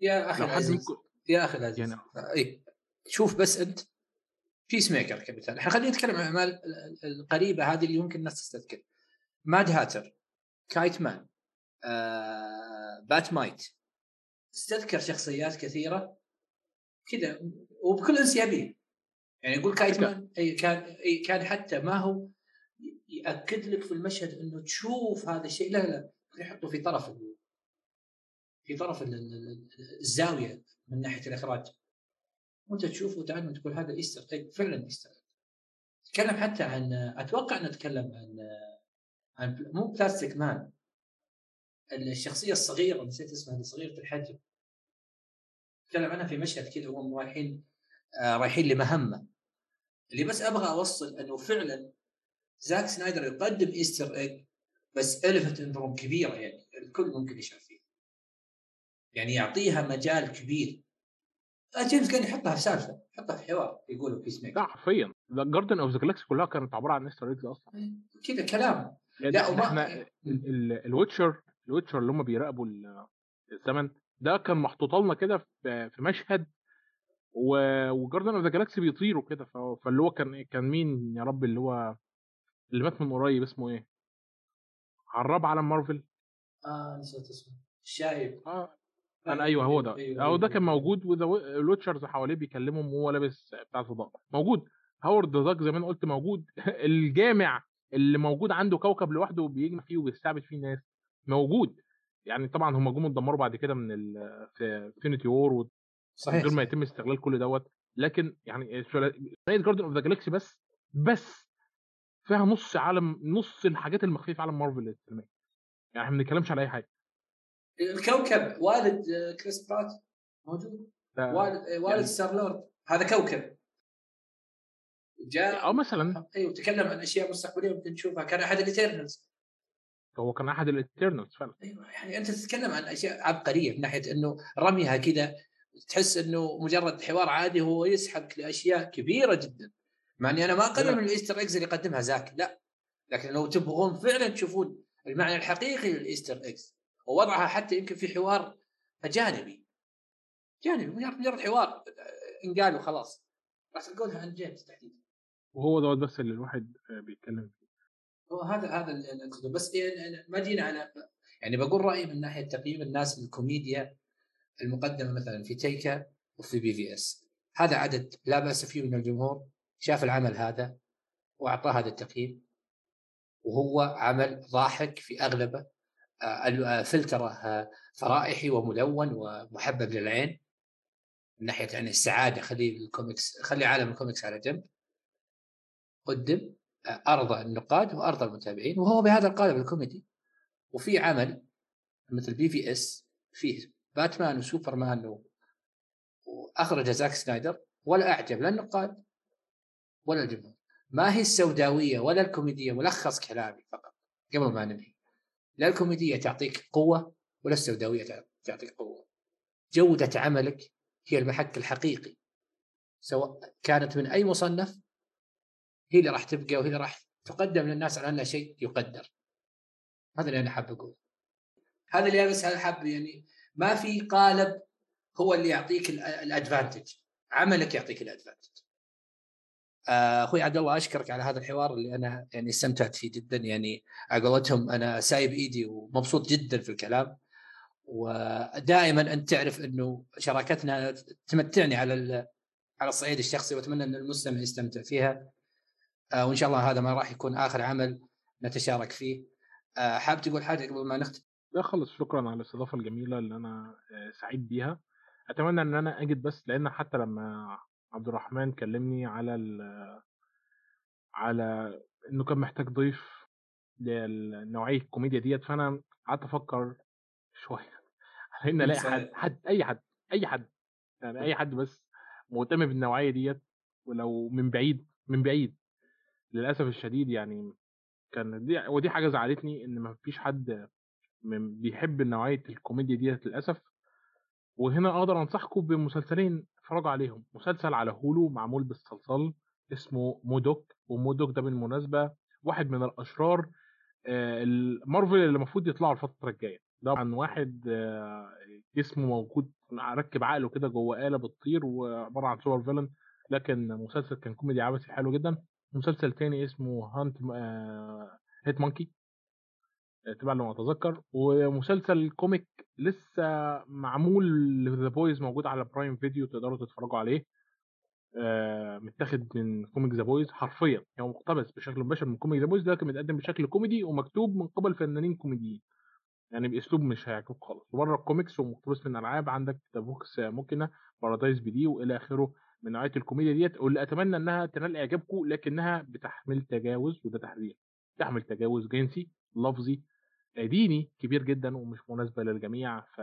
S1: يا
S2: أخي
S1: العزيز
S2: منكم
S1: يا أخي العزيز.
S2: يعني
S1: اي شوف بس أنت Peacemaker كمثال إحنا خلينا نتكلم عن الأعمال ال- ال- القريبة هذه اللي يمكن الناس تستذكر. Mad Hatter Kite Man. آه، Bat-Mite. استذكر شخصيات كثيرة كذا وبكل انسيابيه يعني يقول Kite Man اي كان اي كان حتى ما هو يأكد لك في المشهد إنه تشوف هذا الشيء. لا لا يحطه في طرف في طرف ال- ال- ال- الزاوية من ناحية الإخراج. وأنت تشوفه وتعلم تقول هذا Easter egg فعلا Easter. egg تكلم حتى عن أتوقع نتكلم عن عن بل- مو Plastic Man. الشخصية الصغيرة نسيت اسمها صغيرة الحجم. تكلم عنها في مشهد كذا وهم رايحين آه رايحين لمهمة. اللي بس أبغى أوصل إنه فعلا زاك سنايدر يقدم Easter egg بس الفت انظرهم كبيرة يعني الكل ممكن يشعر فيها. يعني يعطيها مجال كبير. آه جيمس كان يحطها في سالفة يحطها في حوار يقولوا Peacemaker
S2: لا حرفيا. Guardians of the Galaxy كلها كانت عبارة عن Easter eggs أصلا.
S1: كذا كلام.
S2: يعني
S1: لا
S2: إحنا
S1: ال
S2: Watchers ال Watchers اللي هم بيراقبوا ال- الزمن ده كان محطوط لنا كده في مشهد و Guardians of the Galaxy بيطيروا كده فاللي هو كان كان مين يا رب اللي هو اللي مات من قريب اسمه إيه؟ عراب عالم مارفل.
S1: آه نسيت اسمه. الشايب
S2: آه أنا أيوه هو ده.
S1: أيوة،
S2: أهو ده
S1: أيوة.
S2: كان موجود وال Watchers حواليه بيكلمهم وهو لابس بتاع الفضاء موجود. هاورد Duck زي ما أنا قلت موجود. الجامع اللي موجود عنده كوكب لوحده وبيجمع فيه وبيستعبد فيه ناس. موجود. يعني طبعا هم جم اتدمروا بعد كده من في Infinity War
S1: صحيح
S2: غير ما يتم استغلال كل دوت. لكن يعني نايت Guardians of the Galaxy بس بس فيها نص عالم نص الحاجات المخفية في عالم مارفل السينمائي يعني إحنا ما بنتكلمش على أي حاجة.
S1: الكوكب والد آه، كريس برات موجود؟
S2: ده-
S1: والد آه، والد
S2: يعني-
S1: Star-Lord. هذا كوكب. جاء
S2: أو مثلا.
S1: أيوه تكلم عن أشياء مستقبلية ممكن نشوفها كان أحد ال Eternals
S2: هو كان أحد ال Eternals فعلا.
S1: أيوه يعني أنت تتكلم عن أشياء عبقرية من ناحية إنه رميها كذا تحس إنه مجرد حوار عادي هو يسحبك لأشياء كبيرة جدا. مع إني أنا ما اقلل. من ال Easter eggs اللي يقدمها زاك لا. لكن لو تبغون فعلا تشوفون المعنى الحقيقي لل Easter eggs ووضعها حتى يمكن في حوار جانبي جانبي مجرد حوار ان قالوا خلاص راح تلقونها عن جيمس تحديدا.
S2: وهو دوت بس اللي الواحد بيتكلم فيه.
S1: هو هذا هذا أقصده. بس يعني ما جينا على يعني بقول رأيي من ناحية تقييم الناس للكوميديا المقدمة مثلا في ديك وفي BvS هذا عدد لا بأس فيه من الجمهور. شاف العمل هذا وأعطاه هذا التقييم. وهو عمل ضاحك في أغلبه. آه، آه، فلترة آه، فرايحي وملون ومحبب للعين. من ناحية يعني السعادة خلي الكوميكس خلي عالم الكوميكس على جنب. قدم. ارضى النقاد وارضى المتابعين وهو بهذا القالب الكوميدي. وفي عمل مثل BvS فيه باتمان وسوبرمان و... وأخرج زاك سنايدر ولا أعجب لا النقاد ولا الجمهور. ما هي السوداوية ولا الكوميدية ملخص كلامي فقط قبل ما ننهي. لا الكوميدية تعطيك قوة ولا السوداوية تعطيك قوة. جودة عملك هي المحك الحقيقي سواء كانت من أي مصنف هي اللي راح تبقى وهي اللي راح تقدم للناس على انها شيء يقدر. هذا اللي أنا حاب أقول هذا اللي أنا بس حاب يعني ما في قالب هو اللي يعطيك الأدفانتج. عملك يعطيك الأدفانتج. آه، أخوي عبد الله أشكرك على هذا الحوار اللي أنا يعني استمتعت فيه جدا. يعني على قولتهم أنا سايب إيدي ومبسوط جدا في الكلام. ودائما أنت تعرف إنه شراكتنا تمتعني على على الصعيد الشخصي وأتمنى أن المستمع يستمتع فيها. وإن شاء الله هذا ما راح يكون آخر عمل نتشارك فيه. آه، حاب تقول حاجة قبل ما نختم؟
S2: لا خلص شكرا على الاستضافة الجميلة اللي أنا سعيد بيها. أتمنى إن أنا أجد بس لأن حتى لما عبد الرحمن كلمني على ال على إنه كان محتاج ضيف لنوعية الكوميديا ديت فأنا قعدت أفكر شوية على إن ألاقي حد حد أي حد أي حد يعني أي حد بس مهتم بالنوعية ديت ولو من بعيد من بعيد. للأسف الشديد يعني كان دي ودي حاجة زعلتني إن ما فيش حد من بيحب نوعية الكوميديا ديت للأسف. وهنا أقدر أنصحكم بمسلسلين اتفرجوا عليهم. مسلسل على هولو معمول بالصلصال اسمه مودوك ومودوك ده بالمناسبة واحد من الأشرار آه، المارفل اللي المفروض يطلعوا الفترة الجاية. ده عن واحد آه، جسمه موجود ركب عقله كده جوه آلة بتطير وعبارة عن super villain لكن مسلسل كان كوميدي عبثي حلو جدا. مسلسل تاني اسمه Hit Hit-Monkey تبع لما أتذكر. ومسلسل comic لسه معمول The Boys موجود على Prime Video تقدروا تتفرجوا عليه. آه متاخد من comic The Boys حرفيا. هو يعني مقتبس بشكل مباشر من comic The Boys لكن متقدم بشكل كوميدي ومكتوب من قبل فنانين كوميديين. يعني بأسلوب مش هيعجبك خالص. وبره الكوميكس ومقتبس من ألعاب عندك ذا بوكس ممكنة بارادايس دي وإلى آخره. من نوعية الكوميديا ديت واللي أتمنى إنها تنال إعجابكم لكنها بتحمل تجاوز وده تحذير تحمل تجاوز جنسي لفظي ديني كبير جدا ومش مناسبة للجميع ف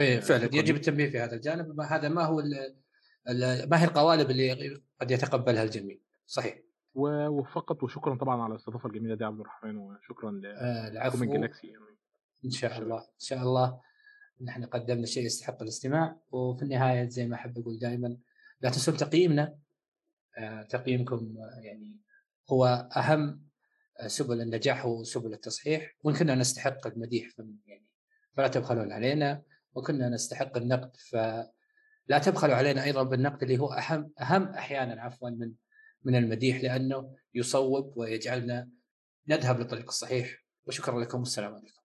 S1: إيه فعلا يجب التنبيه في هذا الجانب هذا ما هو ما هي القوالب اللي قد يتقبلها الجميع. صحيح.
S2: وفقط وشكرا طبعا على الاستضافة الجميلة دي عبد الرحمن وشكرا
S1: لكم جلاكسي يعني. إن شاء الله إن شاء الله. نحن قدمنا شيء يستحق الاستماع وفي النهاية زي ما أحب أقول دائما لا تنسون تقييمنا. آه، تقييمكم يعني هو أهم سبل النجاح وسبل التصحيح وإن كنا نستحق المديح يعني فلا تبخلون علينا وكنا نستحق النقد فلا تبخلوا علينا أيضا بالنقد اللي هو أهم أهم أحيانا عفوا من من المديح لأنه يصوب ويجعلنا نذهب للطريق الصحيح. وشكرا لكم والسلام عليكم.